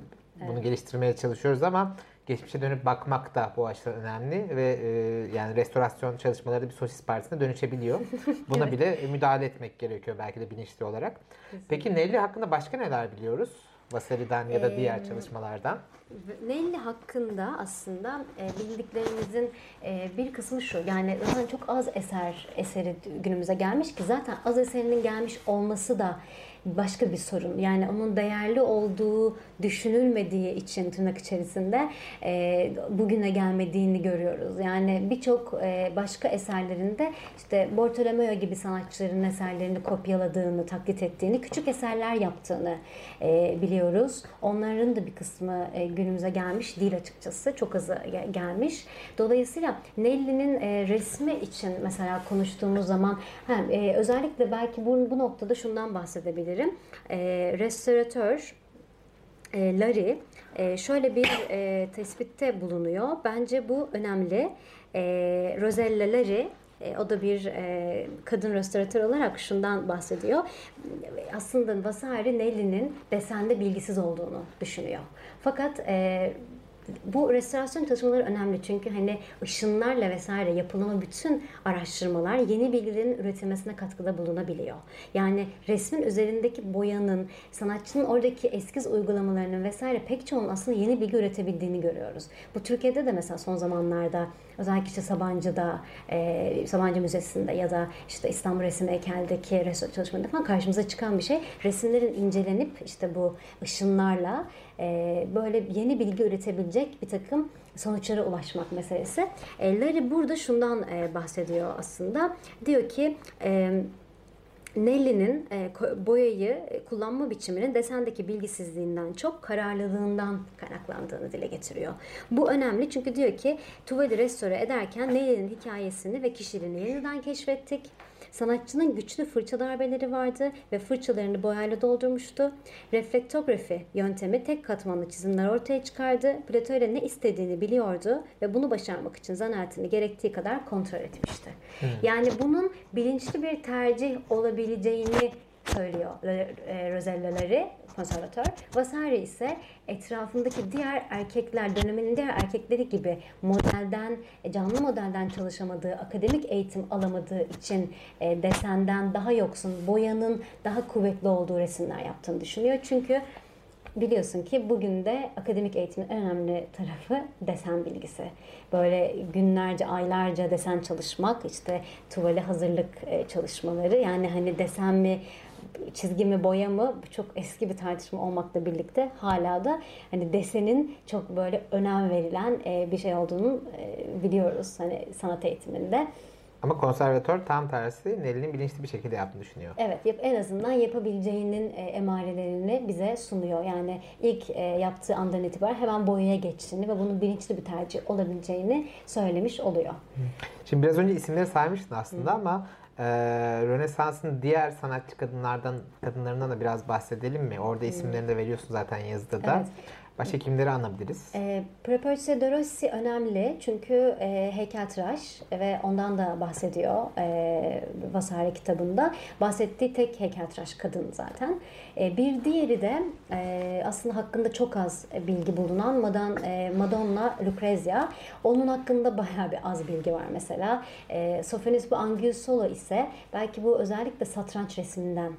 bunu evet. geliştirmeye çalışıyoruz ama geçmişe dönüp bakmak da bu açıdan önemli ve e, yani restorasyon çalışmaları bir sosis partisine dönüşebiliyor. [laughs] Buna evet. bile müdahale etmek gerekiyor belki de bilinçli olarak. Kesinlikle. Peki Nelly hakkında başka neler biliyoruz? Vasari'den ya da ee, diğer çalışmalardan. Nelly hakkında aslında e, bildiklerimizin e, bir kısmı şu. Yani zaten çok az eser eseri günümüze gelmiş ki zaten az eserinin gelmiş olması da başka bir sorun. Yani onun değerli olduğu düşünülmediği için tırnak içerisinde e, bugüne gelmediğini görüyoruz. Yani birçok e, başka eserlerinde işte Bartolomeo gibi sanatçıların eserlerini kopyaladığını, taklit ettiğini, küçük eserler yaptığını e, biliyoruz. Onların da bir kısmı e, günümüze gelmiş değil açıkçası. Çok azı gelmiş. Dolayısıyla Nelly'nin e, resmi için mesela konuştuğumuz zaman hem e, özellikle belki bu, bu noktada şundan bahsedebilirim. E, restoratör e, Larry e, şöyle bir e, tespitte bulunuyor. Bence bu önemli. E, Rosella Larry e, o da bir e, kadın restoratör olarak şundan bahsediyor. Aslında Vasari Nelly'nin desende bilgisiz olduğunu düşünüyor. Fakat e, bu restorasyon çalışmaları önemli çünkü hani ışınlarla vesaire yapılan bütün araştırmalar yeni bilgilerin üretilmesine katkıda bulunabiliyor. Yani resmin üzerindeki boyanın, sanatçının oradaki eskiz uygulamalarının vesaire pek çoğunun aslında yeni bilgi üretebildiğini görüyoruz. Bu Türkiye'de de mesela son zamanlarda özellikle işte Sabancı'da, e, Sabancı Müzesi'nde ya da işte İstanbul Resim Heykel'deki resim çalışmalarında falan karşımıza çıkan bir şey. Resimlerin incelenip işte bu ışınlarla e, böyle yeni bilgi üretebilecek bir takım sonuçlara ulaşmak meselesi. E, Larry burada şundan e, bahsediyor aslında. Diyor ki... E, Nelly'nin e, boyayı kullanma biçiminin desendeki bilgisizliğinden çok kararlılığından kaynaklandığını dile getiriyor. Bu önemli çünkü diyor ki tuvali restore ederken Nelly'nin hikayesini ve kişiliğini yeniden keşfettik. Sanatçının güçlü fırça darbeleri vardı ve fırçalarını boyayla doldurmuştu. Reflektografi yöntemi tek katmanlı çizimler ortaya çıkardı. Plato ile ne istediğini biliyordu ve bunu başarmak için zanaatini gerektiği kadar kontrol etmişti. Hmm. Yani bunun bilinçli bir tercih olabileceğini söylüyor e, Rosello'ları konservatör. Vasari ise etrafındaki diğer erkekler, döneminin diğer erkekleri gibi modelden, e, canlı modelden çalışamadığı, akademik eğitim alamadığı için e, desenden daha yoksun, boyanın daha kuvvetli olduğu resimler yaptığını düşünüyor. Çünkü biliyorsun ki bugün de akademik eğitimin en önemli tarafı desen bilgisi. Böyle günlerce, aylarca desen çalışmak, işte tuvale hazırlık çalışmaları. Yani hani desen mi, çizgi mi boya mı çok eski bir tartışma olmakla birlikte hala da hani desenin çok böyle önem verilen e, bir şey olduğunu e, biliyoruz hani sanat eğitiminde. Ama konservatör tam tersi Nelly'nin bilinçli bir şekilde yaptığını düşünüyor. Evet, en azından yapabileceğinin e, emarelerini bize sunuyor. Yani ilk e, yaptığı andan itibaren hemen boyaya geçtiğini ve bunun bilinçli bir tercih olabileceğini söylemiş oluyor. Şimdi biraz önce isimleri saymıştın aslında Hı. ama ee, Rönesans'ın diğer sanatçı kadınlardan kadınlarından da biraz bahsedelim mi? Orada isimlerini de veriyorsun zaten yazıda da. Evet. Başka kimleri anabiliriz? E, Properce de Rossi önemli çünkü e, heykeltıraş ve ondan da bahsediyor e, Vasari kitabında. Bahsettiği tek heykeltıraş kadın zaten. E, bir diğeri de e, aslında hakkında çok az bilgi bulunan Madan, e, Madonna Lucrezia. Onun hakkında bayağı bir az bilgi var mesela. E, Sophonis bu ise belki bu özellikle satranç resminden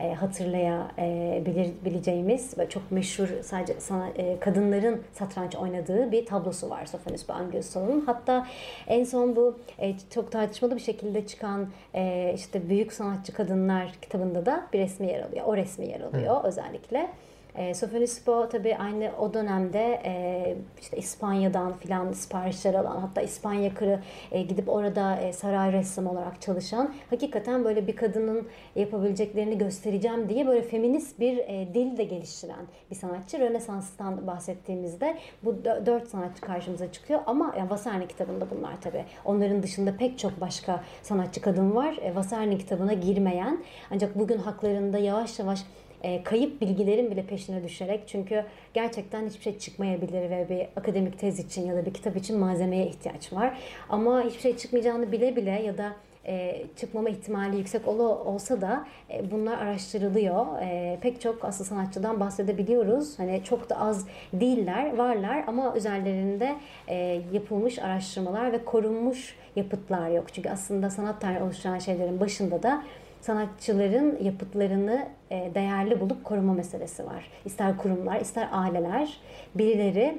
e, hatırlayabileceğimiz ve çok meşhur sadece sana, e, kadınların satranç oynadığı bir tablosu var Sophonis Bangiosso'nun. Hatta en son bu e, çok tartışmalı bir şekilde çıkan e, işte Büyük Sanatçı Kadınlar kitabında da bir resmi yer alıyor. O resmi yer alıyor Hı. özellikle. E, Sofonispo tabii aynı o dönemde e, işte İspanya'dan filan siparişler alan hatta İspanya kırı e, gidip orada e, saray ressam olarak çalışan hakikaten böyle bir kadının yapabileceklerini göstereceğim diye böyle feminist bir e, dil de geliştiren bir sanatçı. Rönesans'tan bahsettiğimizde bu dört sanatçı karşımıza çıkıyor ama yani Vasarni kitabında bunlar tabii. Onların dışında pek çok başka sanatçı kadın var. E, Vasarni kitabına girmeyen ancak bugün haklarında yavaş yavaş e, kayıp bilgilerin bile peşine düşerek çünkü gerçekten hiçbir şey çıkmayabilir ve bir akademik tez için ya da bir kitap için malzemeye ihtiyaç var. Ama hiçbir şey çıkmayacağını bile bile ya da e, çıkmama ihtimali yüksek ol, olsa da e, bunlar araştırılıyor. E, pek çok asıl sanatçıdan bahsedebiliyoruz. Hani çok da az değiller, varlar ama üzerlerinde e, yapılmış araştırmalar ve korunmuş yapıtlar yok. Çünkü aslında sanat tarihi oluşturan şeylerin başında da sanatçıların yapıtlarını e, değerli bulup koruma meselesi var. İster kurumlar, ister aileler, birileri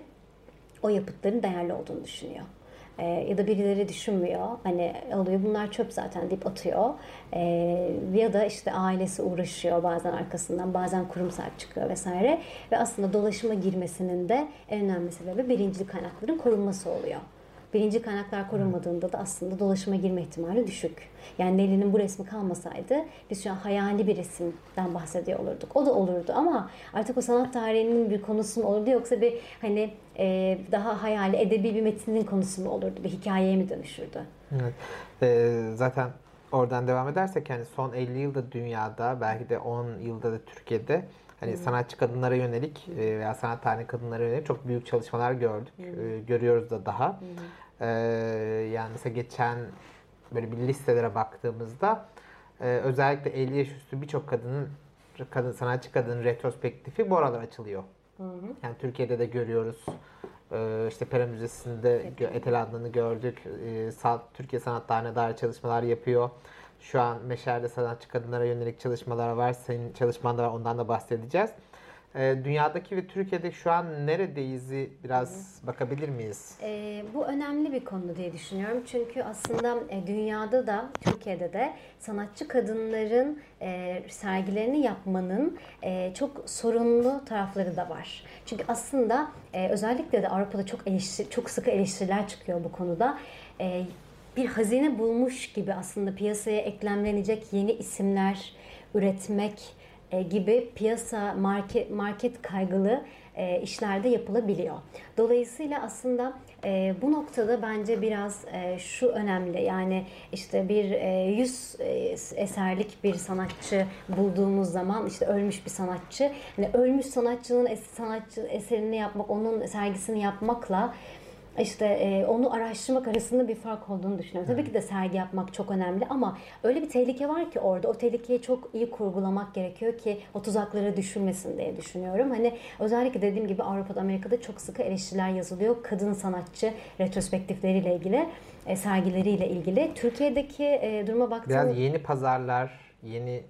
o yapıtların değerli olduğunu düşünüyor. E, ya da birileri düşünmüyor. Hani oluyor bunlar çöp zaten deyip atıyor. E, ya da işte ailesi uğraşıyor bazen arkasından, bazen kurum sahip çıkıyor vesaire. Ve aslında dolaşıma girmesinin de en önemli sebebi birincil kaynakların korunması oluyor birinci kaynaklar korunmadığında da aslında dolaşıma girme ihtimali düşük. Yani Nelly'nin bu resmi kalmasaydı biz şu an hayali bir resimden bahsediyor olurduk. O da olurdu ama artık o sanat tarihinin bir konusu mu olurdu yoksa bir hani e, daha hayali edebi bir metinin konusu mu olurdu? Bir hikayeye mi dönüşürdü? Evet. Ee, zaten oradan devam edersek yani son 50 yılda dünyada belki de 10 yılda da Türkiye'de hani hmm. sanatçı kadınlara yönelik e, veya sanat tarihi kadınlara yönelik çok büyük çalışmalar gördük. Hmm. Görüyoruz da daha. Hmm. Ee, yani mesela geçen böyle bir listelere baktığımızda e, özellikle 50 yaş üstü birçok kadının kadın sanatçı kadının retrospektifi bu aralar açılıyor. Hı hı. Yani Türkiye'de de görüyoruz. Ee, işte Pera Müzesi'nde evet. Etel Adnan'ı gördük. Ee, Türkiye Sanat Tarihi'ne dair çalışmalar yapıyor. Şu an Meşer'de sanatçı kadınlara yönelik çalışmalar var. Senin çalışman da var. Ondan da bahsedeceğiz. E, dünyadaki ve Türkiye'de şu an neredeyiz biraz Hı. bakabilir miyiz? E, bu önemli bir konu diye düşünüyorum. Çünkü aslında e, dünyada da Türkiye'de de sanatçı kadınların e, sergilerini yapmanın e, çok sorunlu tarafları da var. Çünkü aslında e, özellikle de Avrupa'da çok eleştir, çok sıkı eleştiriler çıkıyor bu konuda. E, bir hazine bulmuş gibi aslında piyasaya eklemlenecek yeni isimler üretmek e, gibi piyasa market market kaygılı e, işlerde yapılabiliyor. Dolayısıyla aslında e, bu noktada bence biraz e, şu önemli yani işte bir e, yüz e, eserlik bir sanatçı bulduğumuz zaman işte ölmüş bir sanatçı hani ölmüş sanatçının es sanatçı eserini yapmak onun sergisini yapmakla işte e, onu araştırmak arasında bir fark olduğunu düşünüyorum. Tabii ki de sergi yapmak çok önemli ama öyle bir tehlike var ki orada o tehlikeyi çok iyi kurgulamak gerekiyor ki o tuzaklara düşülmesin diye düşünüyorum. Hani özellikle dediğim gibi Avrupa'da Amerika'da çok sıkı eleştiriler yazılıyor kadın sanatçı retrospektifleriyle ilgili, e, sergileriyle ilgili. Türkiye'deki e, duruma baktığımda Biraz yeni pazarlar, yeni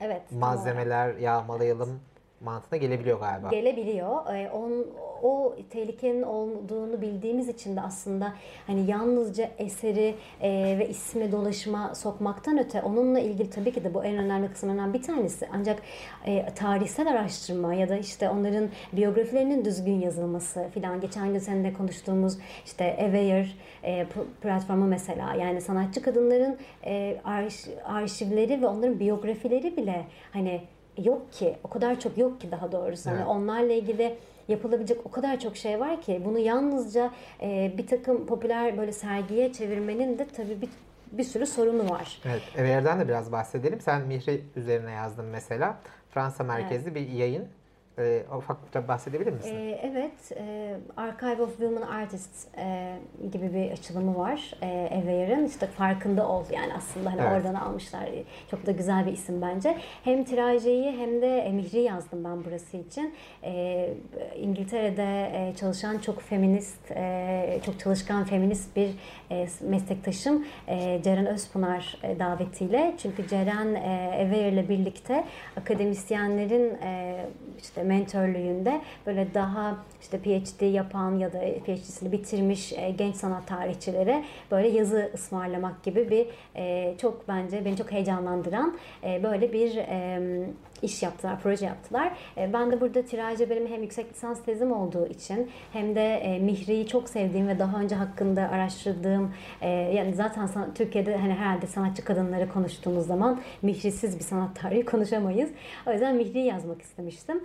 evet, malzemeler yağmalayalım mantığına gelebiliyor galiba. Gelebiliyor. Ee, on, o tehlikenin olduğunu bildiğimiz için de aslında hani yalnızca eseri e, ve ismi dolaşıma sokmaktan öte onunla ilgili tabii ki de bu en önemli kısımlarından bir tanesi. Ancak e, tarihsel araştırma ya da işte onların biyografilerinin düzgün yazılması filan geçen gün seninle konuştuğumuz işte Aware e, platformu mesela yani sanatçı kadınların e, arş, arşivleri ve onların biyografileri bile hani yok ki. O kadar çok yok ki daha doğrusu. Hani evet. Hani onlarla ilgili yapılabilecek o kadar çok şey var ki bunu yalnızca e, bir takım popüler böyle sergiye çevirmenin de tabii bir bir sürü sorunu var. Evet, Ever'den de biraz bahsedelim. Sen Mihri üzerine yazdın mesela. Fransa merkezli evet. bir yayın. E, ufak bahsedebilir misin? E, evet, e, Archive of Women Artists e, gibi bir açılımı var e, Aware'ın. İşte farkında ol yani aslında hani evet. oradan almışlar. Çok da güzel bir isim bence. Hem tirajeyi hem de e, Mihri yazdım ben burası için. E, İngiltere'de e, çalışan çok feminist, e, çok çalışkan feminist bir e, meslektaşım e, Ceren Özpınar e, davetiyle. Çünkü Ceren e, ile birlikte akademisyenlerin e, işte mentörlüğünde böyle daha işte PhD yapan ya da PhD'sini bitirmiş e, genç sanat tarihçilere böyle yazı ısmarlamak gibi bir e, çok bence beni çok heyecanlandıran e, böyle bir iş yaptılar, proje yaptılar. Ben de burada tirajı benim hem yüksek lisans tezim olduğu için hem de Mihri'yi çok sevdiğim ve daha önce hakkında araştırdığım yani zaten Türkiye'de hani herhalde sanatçı kadınları konuştuğumuz zaman Mihri'siz bir sanat tarihi konuşamayız. O yüzden Mihri'yi yazmak istemiştim.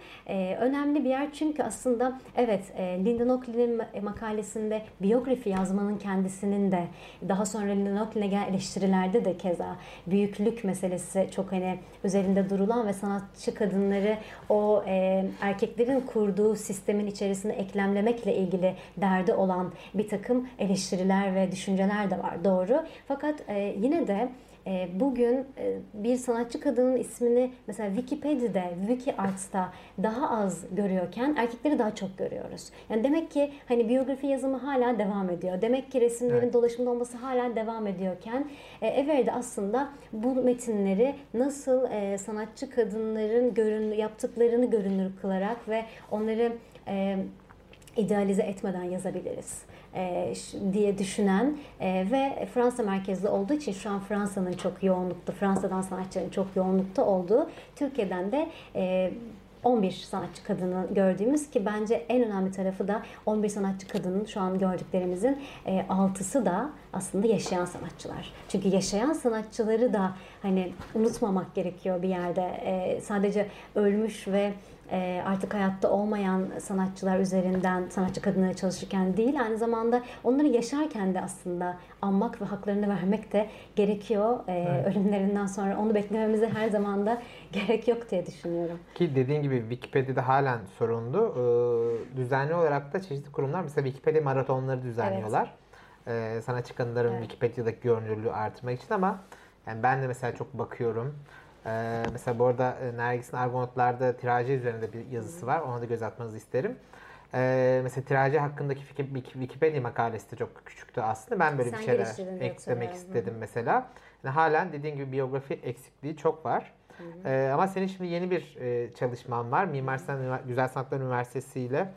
Önemli bir yer çünkü aslında Evet, e, Lyndon Oakley'nin makalesinde biyografi yazmanın kendisinin de daha sonra Lyndon Oakley'ne gelen eleştirilerde de keza büyüklük meselesi çok hani üzerinde durulan ve sanatçı kadınları o e, erkeklerin kurduğu sistemin içerisine eklemlemekle ilgili derdi olan bir takım eleştiriler ve düşünceler de var doğru. Fakat e, yine de e, bugün e, bir sanatçı kadının ismini mesela Wikipedia'da, WikiArts'ta daha az görüyorken erkekleri daha çok görüyoruz. Yani demek ki hani biyografi yazımı hala devam ediyor. Demek ki resimlerin evet. dolaşımda olması hala devam ediyorken e, Ever'de aslında bu metinleri nasıl e, sanatçı kadınların görün, yaptıklarını görünür kılarak ve onları e, idealize etmeden yazabiliriz diye düşünen e, ve Fransa merkezli olduğu için şu an Fransa'nın çok yoğunlukta, Fransa'dan sanatçıların çok yoğunlukta olduğu, Türkiye'den de 11 sanatçı kadını gördüğümüz ki bence en önemli tarafı da 11 sanatçı kadının şu an gördüklerimizin e, 6'sı da aslında yaşayan sanatçılar. Çünkü yaşayan sanatçıları da hani unutmamak gerekiyor bir yerde. E, sadece ölmüş ve e, artık hayatta olmayan sanatçılar üzerinden sanatçı kadınlara çalışırken değil aynı zamanda onları yaşarken de aslında anmak ve haklarını vermek de gerekiyor. E, evet. Ölümlerinden sonra onu beklememize her zaman da [laughs] gerek yok diye düşünüyorum. Ki dediğin gibi Wikipedia'da halen sorunlu. Ee, düzenli olarak da çeşitli kurumlar mesela Wikipedia maratonları düzenliyorlar. Evet. Ee, sanatçı kadınların evet. Wikipedia'daki görünürlüğü artırmak için ama yani ben de mesela çok bakıyorum. Ee, mesela bu arada e, Nergis'in Argonautlar'da tiraje üzerinde bir yazısı var. Ona da göz atmanızı isterim. Ee, mesela tiraje hakkındaki Wikipedia makalesi de çok küçüktü aslında. Ben böyle Sen bir şeyler eklemek istedim mesela. Yani halen dediğin gibi biyografi eksikliği çok var. Ee, ama senin şimdi yeni bir e, çalışman var. Mimar Sinan Güzel Sanatlar Üniversitesi ile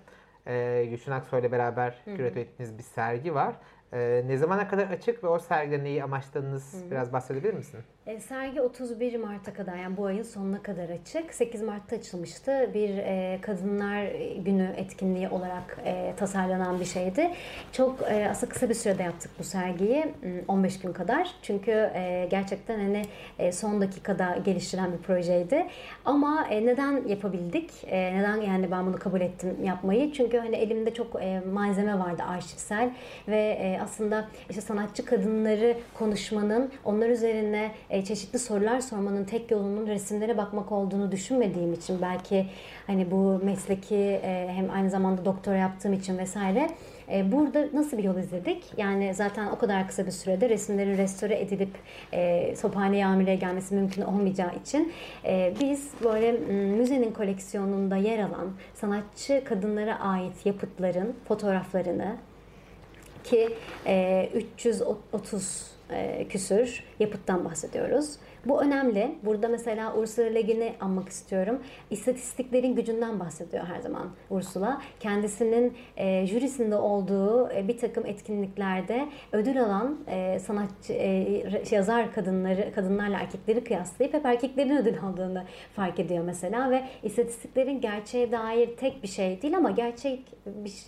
e, Gülşen Aksoy ile beraber küratör ettiğiniz bir sergi var. E, ne zamana kadar açık ve o sergide neyi amaçladınız biraz bahsedebilir misin? E, sergi 31 Mart'a kadar yani bu ayın sonuna kadar açık. 8 Mart'ta açılmıştı. Bir e, Kadınlar Günü etkinliği olarak e, tasarlanan bir şeydi. Çok e, aslında kısa bir sürede yaptık bu sergiyi. 15 hmm, gün kadar. Çünkü e, gerçekten hani e, son dakikada geliştiren bir projeydi. Ama e, neden yapabildik? E, neden yani ben bunu kabul ettim yapmayı? Çünkü hani elimde çok e, malzeme vardı arşivsel ve e, aslında işte sanatçı kadınları konuşmanın onlar üzerine e, e, çeşitli sorular sormanın tek yolunun resimlere bakmak olduğunu düşünmediğim için belki hani bu mesleki e, hem aynı zamanda doktora yaptığım için vesaire e, burada nasıl bir yol izledik? Yani zaten o kadar kısa bir sürede resimlerin restore edilip e, Sophaneye Amire'ye gelmesi mümkün olmayacağı için e, biz böyle müzenin koleksiyonunda yer alan sanatçı kadınlara ait yapıtların fotoğraflarını ki e, 330 e, küsür yapıttan bahsediyoruz. Bu önemli. Burada mesela Ursula Le Guin'i anmak istiyorum. İstatistiklerin gücünden bahsediyor her zaman Ursula. Kendisinin e, jürisinde olduğu e, bir takım etkinliklerde ödül alan e, sanatçı, e, yazar kadınları, kadınlarla erkekleri kıyaslayıp hep erkeklerin ödül aldığını fark ediyor mesela ve istatistiklerin gerçeğe dair tek bir şey değil ama gerçek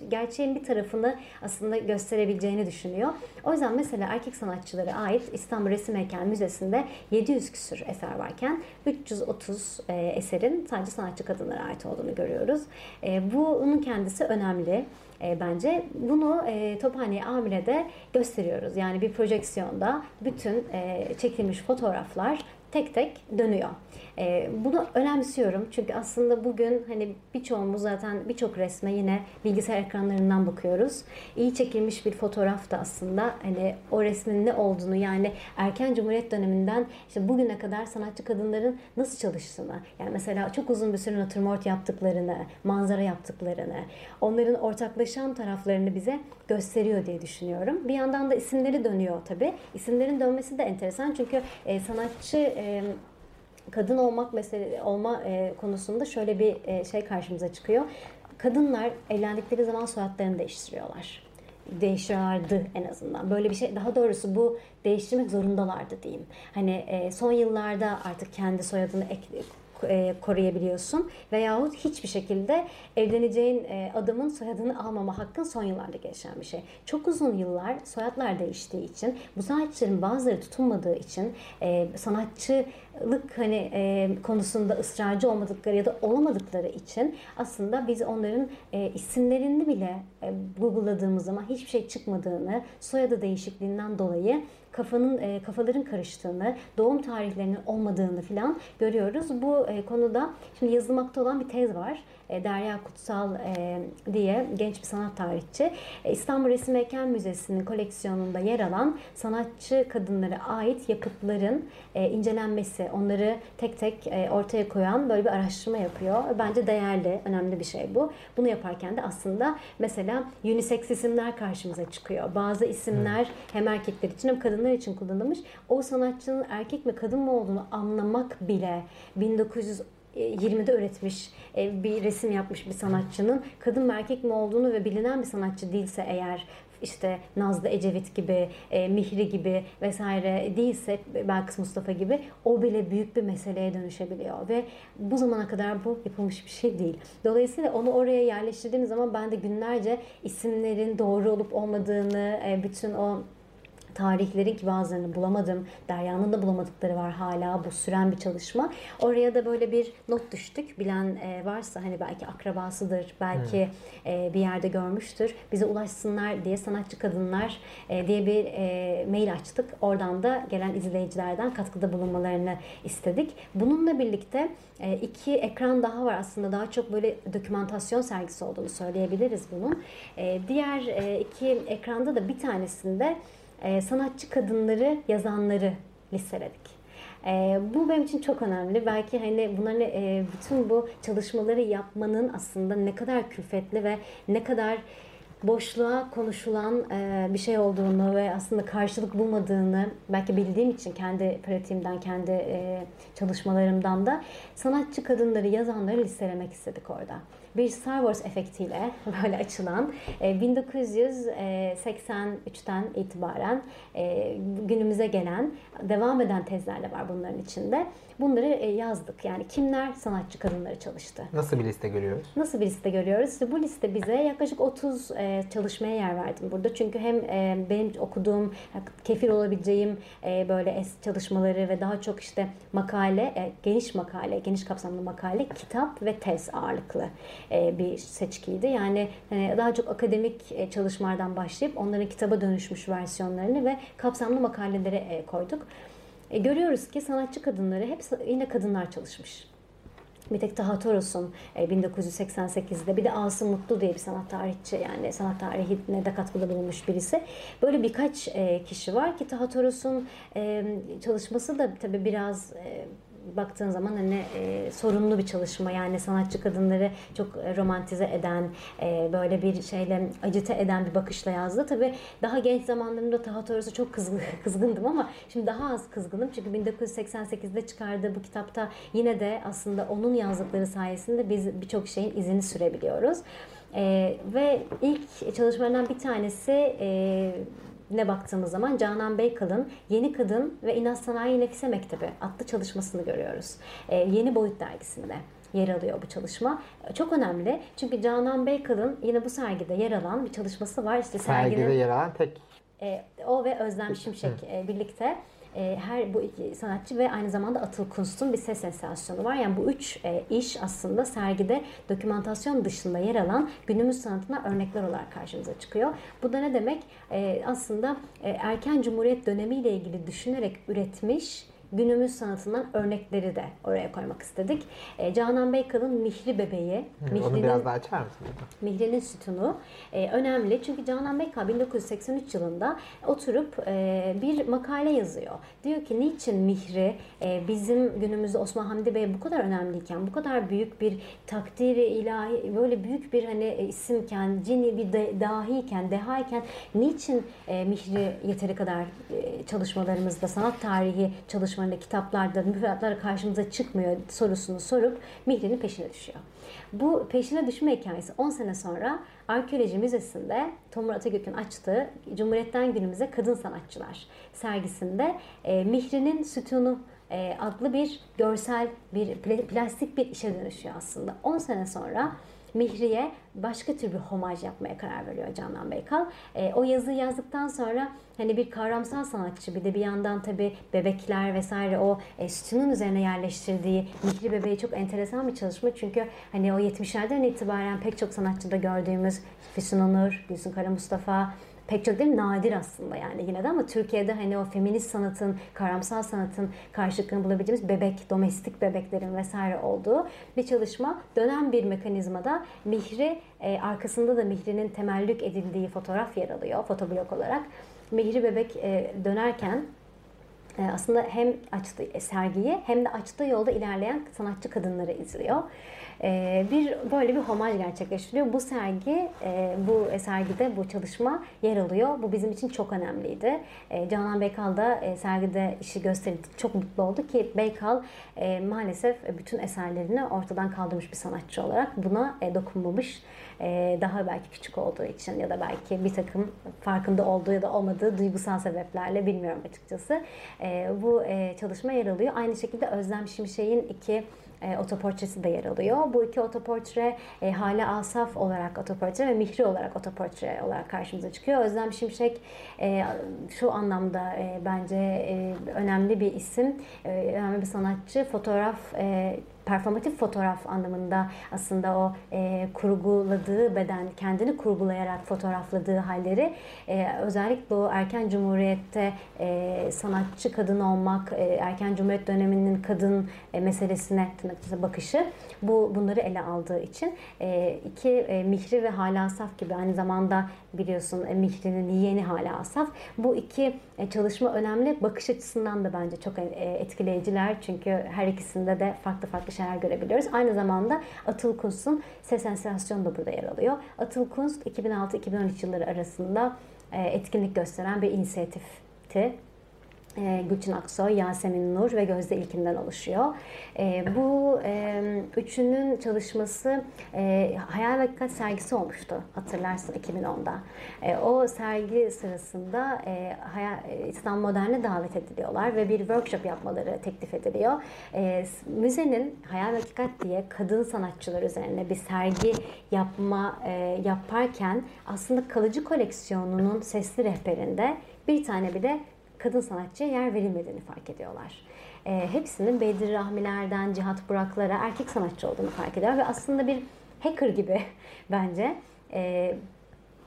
gerçeğin bir tarafını aslında gösterebileceğini düşünüyor. O yüzden mesela erkek sanatçılara ait İstanbul Resim Heykel Müzesi'nde 700 100 küsür eser varken 330 e, eserin sadece sanatçı kadınlara ait olduğunu görüyoruz. E, bunun kendisi önemli e, bence. Bunu e, Tophane Amire'de gösteriyoruz. Yani bir projeksiyonda bütün e, çekilmiş fotoğraflar tek tek dönüyor. E, bunu önemsiyorum çünkü aslında bugün hani birçoğumuz zaten birçok resme yine bilgisayar ekranlarından bakıyoruz. İyi çekilmiş bir fotoğraf da aslında hani o resmin ne olduğunu yani erken Cumhuriyet döneminden işte bugüne kadar sanatçı kadınların nasıl çalıştığını yani mesela çok uzun bir süre natürmort yaptıklarını, manzara yaptıklarını, onların ortaklaşan taraflarını bize gösteriyor diye düşünüyorum. Bir yandan da isimleri dönüyor tabii. İsimlerin dönmesi de enteresan çünkü e, sanatçı e, kadın olmak mesele olma e, konusunda şöyle bir e, şey karşımıza çıkıyor. Kadınlar evlendikleri zaman soyadlarını değiştiriyorlar. Değiştiriyorlardı en azından. Böyle bir şey daha doğrusu bu değiştirmek zorundalardı diyeyim. Hani e, son yıllarda artık kendi soyadını ek, e, koruyabiliyorsun veyahut hiçbir şekilde evleneceğin e, adamın soyadını almama hakkın son yıllarda gelişen bir şey. Çok uzun yıllar soyadlar değiştiği için bu sanatçıların bazıları tutunmadığı için e, sanatçılık hani konusunda ısrarcı olmadıkları ya da olamadıkları için aslında biz onların isimlerini bile Google'ladığımız zaman hiçbir şey çıkmadığını, soyadı değişikliğinden dolayı kafanın e, kafaların karıştığını, doğum tarihlerinin olmadığını falan görüyoruz. Bu e, konuda şimdi yazılmakta olan bir tez var. E, Derya Kutsal e, diye genç bir sanat tarihçi. E, İstanbul Resim Heykel Müzesi'nin koleksiyonunda yer alan sanatçı kadınlara ait yapıtların e, incelenmesi, onları tek tek e, ortaya koyan böyle bir araştırma yapıyor. Bence değerli, önemli bir şey bu. Bunu yaparken de aslında mesela unisex isimler karşımıza çıkıyor. Bazı isimler hem erkekler için hem kadınlar için kullanılmış. O sanatçının erkek mi kadın mı olduğunu anlamak bile 1900 20'de üretmiş bir resim yapmış bir sanatçının kadın mı erkek mi olduğunu ve bilinen bir sanatçı değilse eğer işte Nazlı Ecevit gibi, e, Mihri gibi vesaire değilse Belkıs Mustafa gibi o bile büyük bir meseleye dönüşebiliyor ve bu zamana kadar bu yapılmış bir şey değil. Dolayısıyla onu oraya yerleştirdiğim zaman ben de günlerce isimlerin doğru olup olmadığını, e, bütün o tarihlerin ki bazılarını bulamadım. Derya'nın da bulamadıkları var hala. Bu süren bir çalışma. Oraya da böyle bir not düştük. Bilen e, varsa hani belki akrabasıdır, belki hmm. bir yerde görmüştür. Bize ulaşsınlar diye sanatçı kadınlar e, diye bir mail açtık. Oradan da gelen izleyicilerden katkıda bulunmalarını istedik. Bununla birlikte iki ekran daha var aslında daha çok böyle dokümantasyon sergisi olduğunu söyleyebiliriz bunun. Diğer iki ekranda da bir tanesinde e, sanatçı kadınları, yazanları listeledik. E, bu benim için çok önemli. Belki hani bunların e, bütün bu çalışmaları yapmanın aslında ne kadar külfetli ve ne kadar boşluğa konuşulan e, bir şey olduğunu ve aslında karşılık bulmadığını belki bildiğim için kendi pratiğimden, kendi e, çalışmalarımdan da sanatçı kadınları, yazanları listelemek istedik orada. Bir Star Wars efektiyle [laughs] böyle açılan 1983'ten itibaren günümüze gelen devam eden tezler de var bunların içinde. Bunları yazdık. Yani kimler sanatçı kadınları çalıştı? Nasıl bir liste görüyoruz? Nasıl bir liste görüyoruz? İşte bu liste bize yaklaşık 30 çalışmaya yer verdim burada. Çünkü hem benim okuduğum, kefil olabileceğim böyle çalışmaları ve daha çok işte makale, geniş makale, geniş kapsamlı makale, kitap ve tez ağırlıklı bir seçkiydi. Yani hani daha çok akademik çalışmalardan başlayıp onların kitaba dönüşmüş versiyonlarını ve kapsamlı makalelere koyduk. E, görüyoruz ki sanatçı kadınları hep yine kadınlar çalışmış. Bir tek Taha Toros'un 1988'de bir de Asım Mutlu diye bir sanat tarihçi yani sanat tarihine de katkıda bulunmuş birisi. Böyle birkaç kişi var ki Taha Toros'un çalışması da tabii biraz baktığın zaman hani e, sorunlu bir çalışma yani sanatçı kadınları çok romantize eden e, böyle bir şeyle acite eden bir bakışla yazdı. Tabi daha genç zamanlarımda Taha Toros'a çok kızgın, [laughs] kızgındım ama şimdi daha az kızgınım çünkü 1988'de çıkardığı bu kitapta yine de aslında onun yazdıkları sayesinde biz birçok şeyin izini sürebiliyoruz. E, ve ilk çalışmalarından bir tanesi e, ne baktığımız zaman Canan Beykal'ın Yeni Kadın ve İnat Sanayi Nefise Mektebi adlı çalışmasını görüyoruz. Ee, Yeni Boyut dergisinde yer alıyor bu çalışma. Çok önemli çünkü Canan Beykal'ın yine bu sergide yer alan bir çalışması var. İşte sergide serginin, yer alan tek e, o ve Özlem Şimşek e, birlikte e, her bu iki sanatçı ve aynı zamanda Atıl Kunst'un bir ses sensasyonu var. Yani bu üç e, iş aslında sergide dokümantasyon dışında yer alan günümüz sanatına örnekler olarak karşımıza çıkıyor. Bu da ne demek? E, aslında e, erken cumhuriyet dönemiyle ilgili düşünerek üretmiş günümüz sanatından örnekleri de oraya koymak istedik. E, Canan Beykal'ın Mihri Bebeği. Hı, onu biraz daha açar mısın? Mihri'nin sütunu e, önemli. Çünkü Canan Beykal 1983 yılında oturup e, bir makale yazıyor. Diyor ki niçin Mihri e, bizim günümüzde Osman Hamdi Bey bu kadar önemliyken, bu kadar büyük bir takdiri ilahi, böyle büyük bir hani e, isimken, cini bir de, dahiyken, dehayken niçin e, Mihri yeteri kadar e, çalışmalarımızda, sanat tarihi çalışmalarımızda çalışmalarında, kitaplarda, müfredatlara karşımıza çıkmıyor sorusunu sorup Mihri'nin peşine düşüyor. Bu peşine düşme hikayesi 10 sene sonra Arkeoloji Müzesi'nde Tomur Atagök'ün açtığı Cumhuriyet'ten günümüze kadın sanatçılar sergisinde e, Mihri'nin sütunu e, adlı bir görsel, bir plastik bir işe dönüşüyor aslında. 10 sene sonra Mihri'ye başka tür bir homaj yapmaya karar veriyor Canan Beykal. E, o yazıyı yazdıktan sonra hani bir kavramsal sanatçı bir de bir yandan tabi bebekler vesaire o e, sütunun üzerine yerleştirdiği Mihri Bebeği çok enteresan bir çalışma. Çünkü hani o 70'lerden itibaren pek çok sanatçıda gördüğümüz Füsun Onur, Gülsün Kara Mustafa, pek çok değil nadir aslında yani yine de ama Türkiye'de hani o feminist sanatın, karamsal sanatın karşılıklarını bulabileceğimiz bebek, domestik bebeklerin vesaire olduğu bir çalışma. Dönen bir mekanizmada Mihri, e, arkasında da Mihri'nin temellük edildiği fotoğraf yer alıyor fotoblok olarak. Mihri bebek e, dönerken e, aslında hem açtığı sergiyi hem de açtığı yolda ilerleyen sanatçı kadınları izliyor. Ee, bir böyle bir homaj gerçekleştiriyor. Bu sergi, e, bu sergide bu çalışma yer alıyor. Bu bizim için çok önemliydi. E, Canan Beykal da e, sergide işi gösterdi. Çok mutlu oldu ki Beykal maalesef bütün eserlerini ortadan kaldırmış bir sanatçı olarak buna dokunmamış. Daha belki küçük olduğu için ya da belki bir takım farkında olduğu ya da olmadığı duygusal sebeplerle bilmiyorum açıkçası. Bu çalışma yer alıyor. Aynı şekilde Özlem Şimşek'in iki e, otoportresi de yer alıyor. Bu iki otoportre e, Hale Asaf olarak otoportre ve Mihri olarak otoportre olarak karşımıza çıkıyor. Özlem Şimşek e, şu anlamda e, bence e, önemli bir isim, e, önemli bir sanatçı. Fotoğraf e, performatif fotoğraf anlamında aslında o e, kurguladığı beden, kendini kurgulayarak fotoğrafladığı halleri e, özellikle o erken cumhuriyette e, sanatçı kadın olmak, e, erken cumhuriyet döneminin kadın e, meselesine tırnak bakışı bu bunları ele aldığı için e, iki e, Mihri ve Hala Asaf gibi aynı zamanda biliyorsun e, Mihri'nin yeğeni Hala Asaf bu iki çalışma önemli. Bakış açısından da bence çok e, etkileyiciler çünkü her ikisinde de farklı farklı şeyler görebiliyoruz. Aynı zamanda Atıl Kunst'un Ses Sensasyonu da burada yer alıyor. Atıl Kunst 2006-2013 yılları arasında etkinlik gösteren bir inisiyatifti. E, Gülçin Aksoy, Yasemin Nur ve Gözde İlkin'den oluşuyor. E, bu e, üçünün çalışması e, Hayal ve sergisi olmuştu hatırlarsın 2010'da. E, o sergi sırasında e, Hayal, İslam Modern'e davet ediliyorlar ve bir workshop yapmaları teklif ediliyor. E, müzenin Hayal ve diye kadın sanatçılar üzerine bir sergi yapma e, yaparken aslında kalıcı koleksiyonunun sesli rehberinde bir tane bile kadın sanatçıya yer verilmediğini fark ediyorlar. E, hepsinin Bedir Rahmilerden Cihat Buraklara erkek sanatçı olduğunu fark ediyor ve aslında bir hacker gibi [laughs] bence e,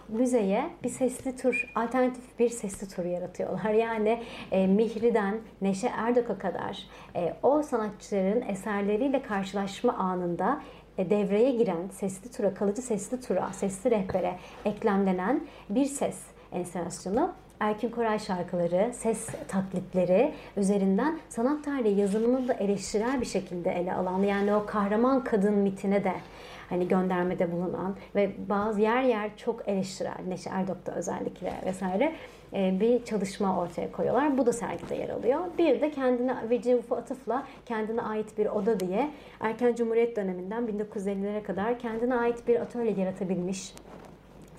müzeye bir sesli tur, alternatif bir sesli tur yaratıyorlar. [laughs] Yani e, Mihri'den Neşe Erdok'a kadar e, o sanatçıların eserleriyle karşılaşma anında e, devreye giren sesli tura, kalıcı sesli tura, sesli rehbere eklemlenen bir ses enstalasyonu Erkin Koray şarkıları, ses taklitleri üzerinden sanat tarihi yazımını da eleştirel bir şekilde ele alan yani o kahraman kadın mitine de hani göndermede bulunan ve bazı yer yer çok eleştirel Neşe Erdok'ta özellikle vesaire e, bir çalışma ortaya koyuyorlar. Bu da sergide yer alıyor. Bir de kendine Veci Ufu Atıf'la kendine ait bir oda diye erken Cumhuriyet döneminden 1950'lere kadar kendine ait bir atölye yaratabilmiş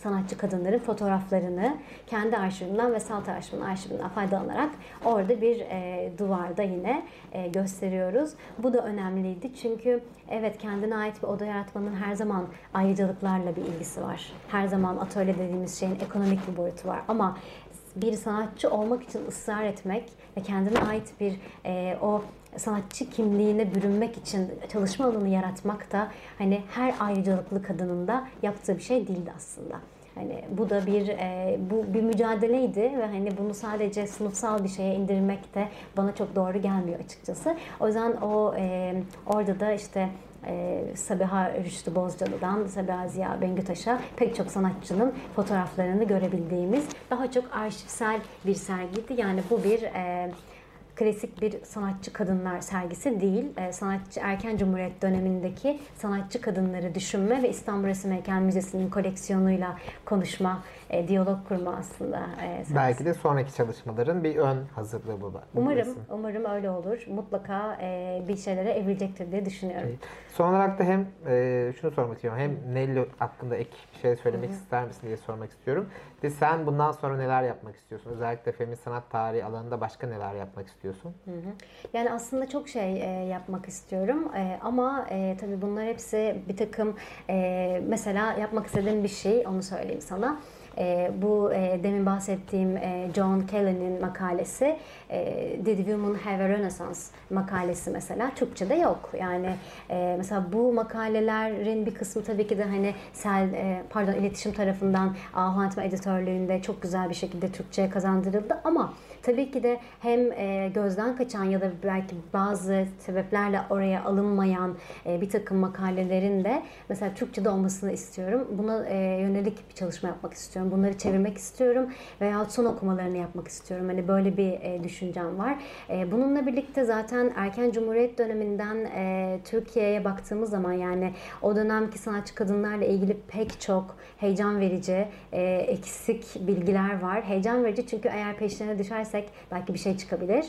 sanatçı kadınların fotoğraflarını kendi arşivimden ve Salt Arşivim'in arşivinden faydalanarak orada bir e, duvarda yine e, gösteriyoruz. Bu da önemliydi çünkü evet kendine ait bir oda yaratmanın her zaman ayrıcalıklarla bir ilgisi var. Her zaman atölye dediğimiz şeyin ekonomik bir boyutu var ama bir sanatçı olmak için ısrar etmek ve kendine ait bir e, o sanatçı kimliğine bürünmek için çalışma alanı yaratmak da hani her ayrıcalıklı kadının da yaptığı bir şey değildi aslında. Hani bu da bir e, bu bir mücadeleydi ve hani bunu sadece sınıfsal bir şeye indirmek de bana çok doğru gelmiyor açıkçası. O yüzden o e, orada da işte e, Sabiha Rüştü Bozcalı'dan Sabiha Ziya Bengütaş'a pek çok sanatçının fotoğraflarını görebildiğimiz daha çok arşivsel bir sergiydi. Yani bu bir e, klasik bir sanatçı kadınlar sergisi değil. E, sanatçı erken cumhuriyet dönemindeki sanatçı kadınları düşünme ve İstanbul Resim Heykel Müzesi'nin koleksiyonuyla konuşma, e, diyalog kurma aslında. E, Belki de sonraki çalışmaların bir ön hazırlığı bu. Umarım, resim. umarım öyle olur. Mutlaka e, bir şeylere evrilecektir diye düşünüyorum. Evet. Son olarak da hem e, şunu sormak istiyorum. Hem Nelly hakkında ek bir şey söylemek Hı-hı. ister misin diye sormak istiyorum. Ve sen bundan sonra neler yapmak istiyorsun? Özellikle feminist sanat tarihi alanında başka neler yapmak istiyorsun? Hı hı. Yani aslında çok şey e, yapmak istiyorum e, ama e, tabii bunlar hepsi bir takım e, mesela yapmak istediğim bir şey onu söyleyeyim sana. E, bu e, demin bahsettiğim e, John Kelly'nin makalesi e, Did Women Have a Renaissance makalesi mesela Türkçe'de yok. Yani e, mesela bu makalelerin bir kısmı tabii ki de hani sel e, pardon iletişim tarafından Ahu editörlüğünde çok güzel bir şekilde Türkçe'ye kazandırıldı ama Tabii ki de hem e, gözden kaçan ya da belki bazı sebeplerle oraya alınmayan e, bir takım makalelerin de mesela Türkçe'de olmasını istiyorum. Buna e, yönelik bir çalışma yapmak istiyorum. Bunları çevirmek istiyorum veya son okumalarını yapmak istiyorum. Hani böyle bir düşüncem var. Bununla birlikte zaten erken Cumhuriyet döneminden Türkiye'ye baktığımız zaman yani o dönemki sanatçı kadınlarla ilgili pek çok heyecan verici, eksik bilgiler var. Heyecan verici çünkü eğer peşlerine düşersek belki bir şey çıkabilir.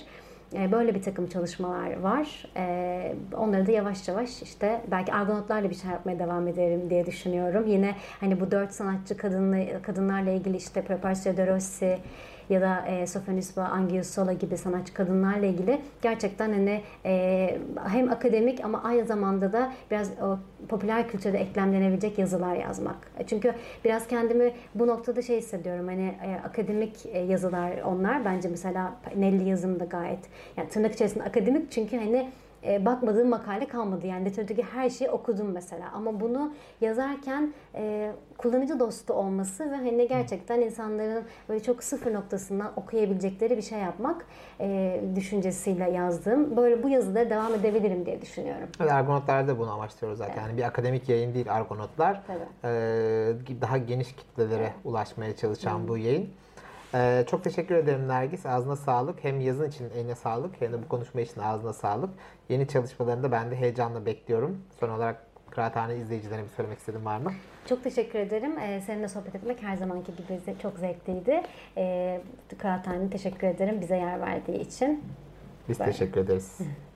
E, böyle bir takım çalışmalar var. E, onları da yavaş yavaş işte belki argonotlarla bir şey yapmaya devam ederim diye düşünüyorum. Yine hani bu dört sanatçı kadınla, kadınlarla ilgili işte Preparatio de Rossi, ya da e, Angius Sola gibi sanatçı kadınlarla ilgili gerçekten hani e, hem akademik ama aynı zamanda da biraz o popüler kültürde eklemlenebilecek yazılar yazmak. Çünkü biraz kendimi bu noktada şey hissediyorum hani e, akademik e, yazılar onlar bence mesela Nelly yazım da gayet yani tırnak içerisinde akademik çünkü hani e, bakmadığım makale kalmadı. Yani literatürdeki her şeyi okudum mesela. Ama bunu yazarken e, kullanıcı dostu olması ve hani gerçekten insanların böyle çok sıfır noktasından okuyabilecekleri bir şey yapmak e, düşüncesiyle yazdım. Böyle bu yazıda devam edebilirim diye düşünüyorum. Evet, Argonautlar da bunu amaçlıyoruz zaten. Evet. Yani bir akademik yayın değil Argonautlar. Tabii. E, daha geniş kitlelere evet. ulaşmaya çalışan Hı. bu yayın. Ee, çok teşekkür ederim Nergis. Ağzına sağlık. Hem yazın için eline sağlık hem de bu konuşma için ağzına sağlık. Yeni çalışmalarını da ben de heyecanla bekliyorum. Son olarak Kıraathane izleyicilerine bir söylemek istediğin var mı? Çok teşekkür ederim. Ee, seninle sohbet etmek her zamanki gibi çok zevkliydi. Ee, Kıraathane teşekkür ederim bize yer verdiği için. Biz teşekkür ederiz. [laughs]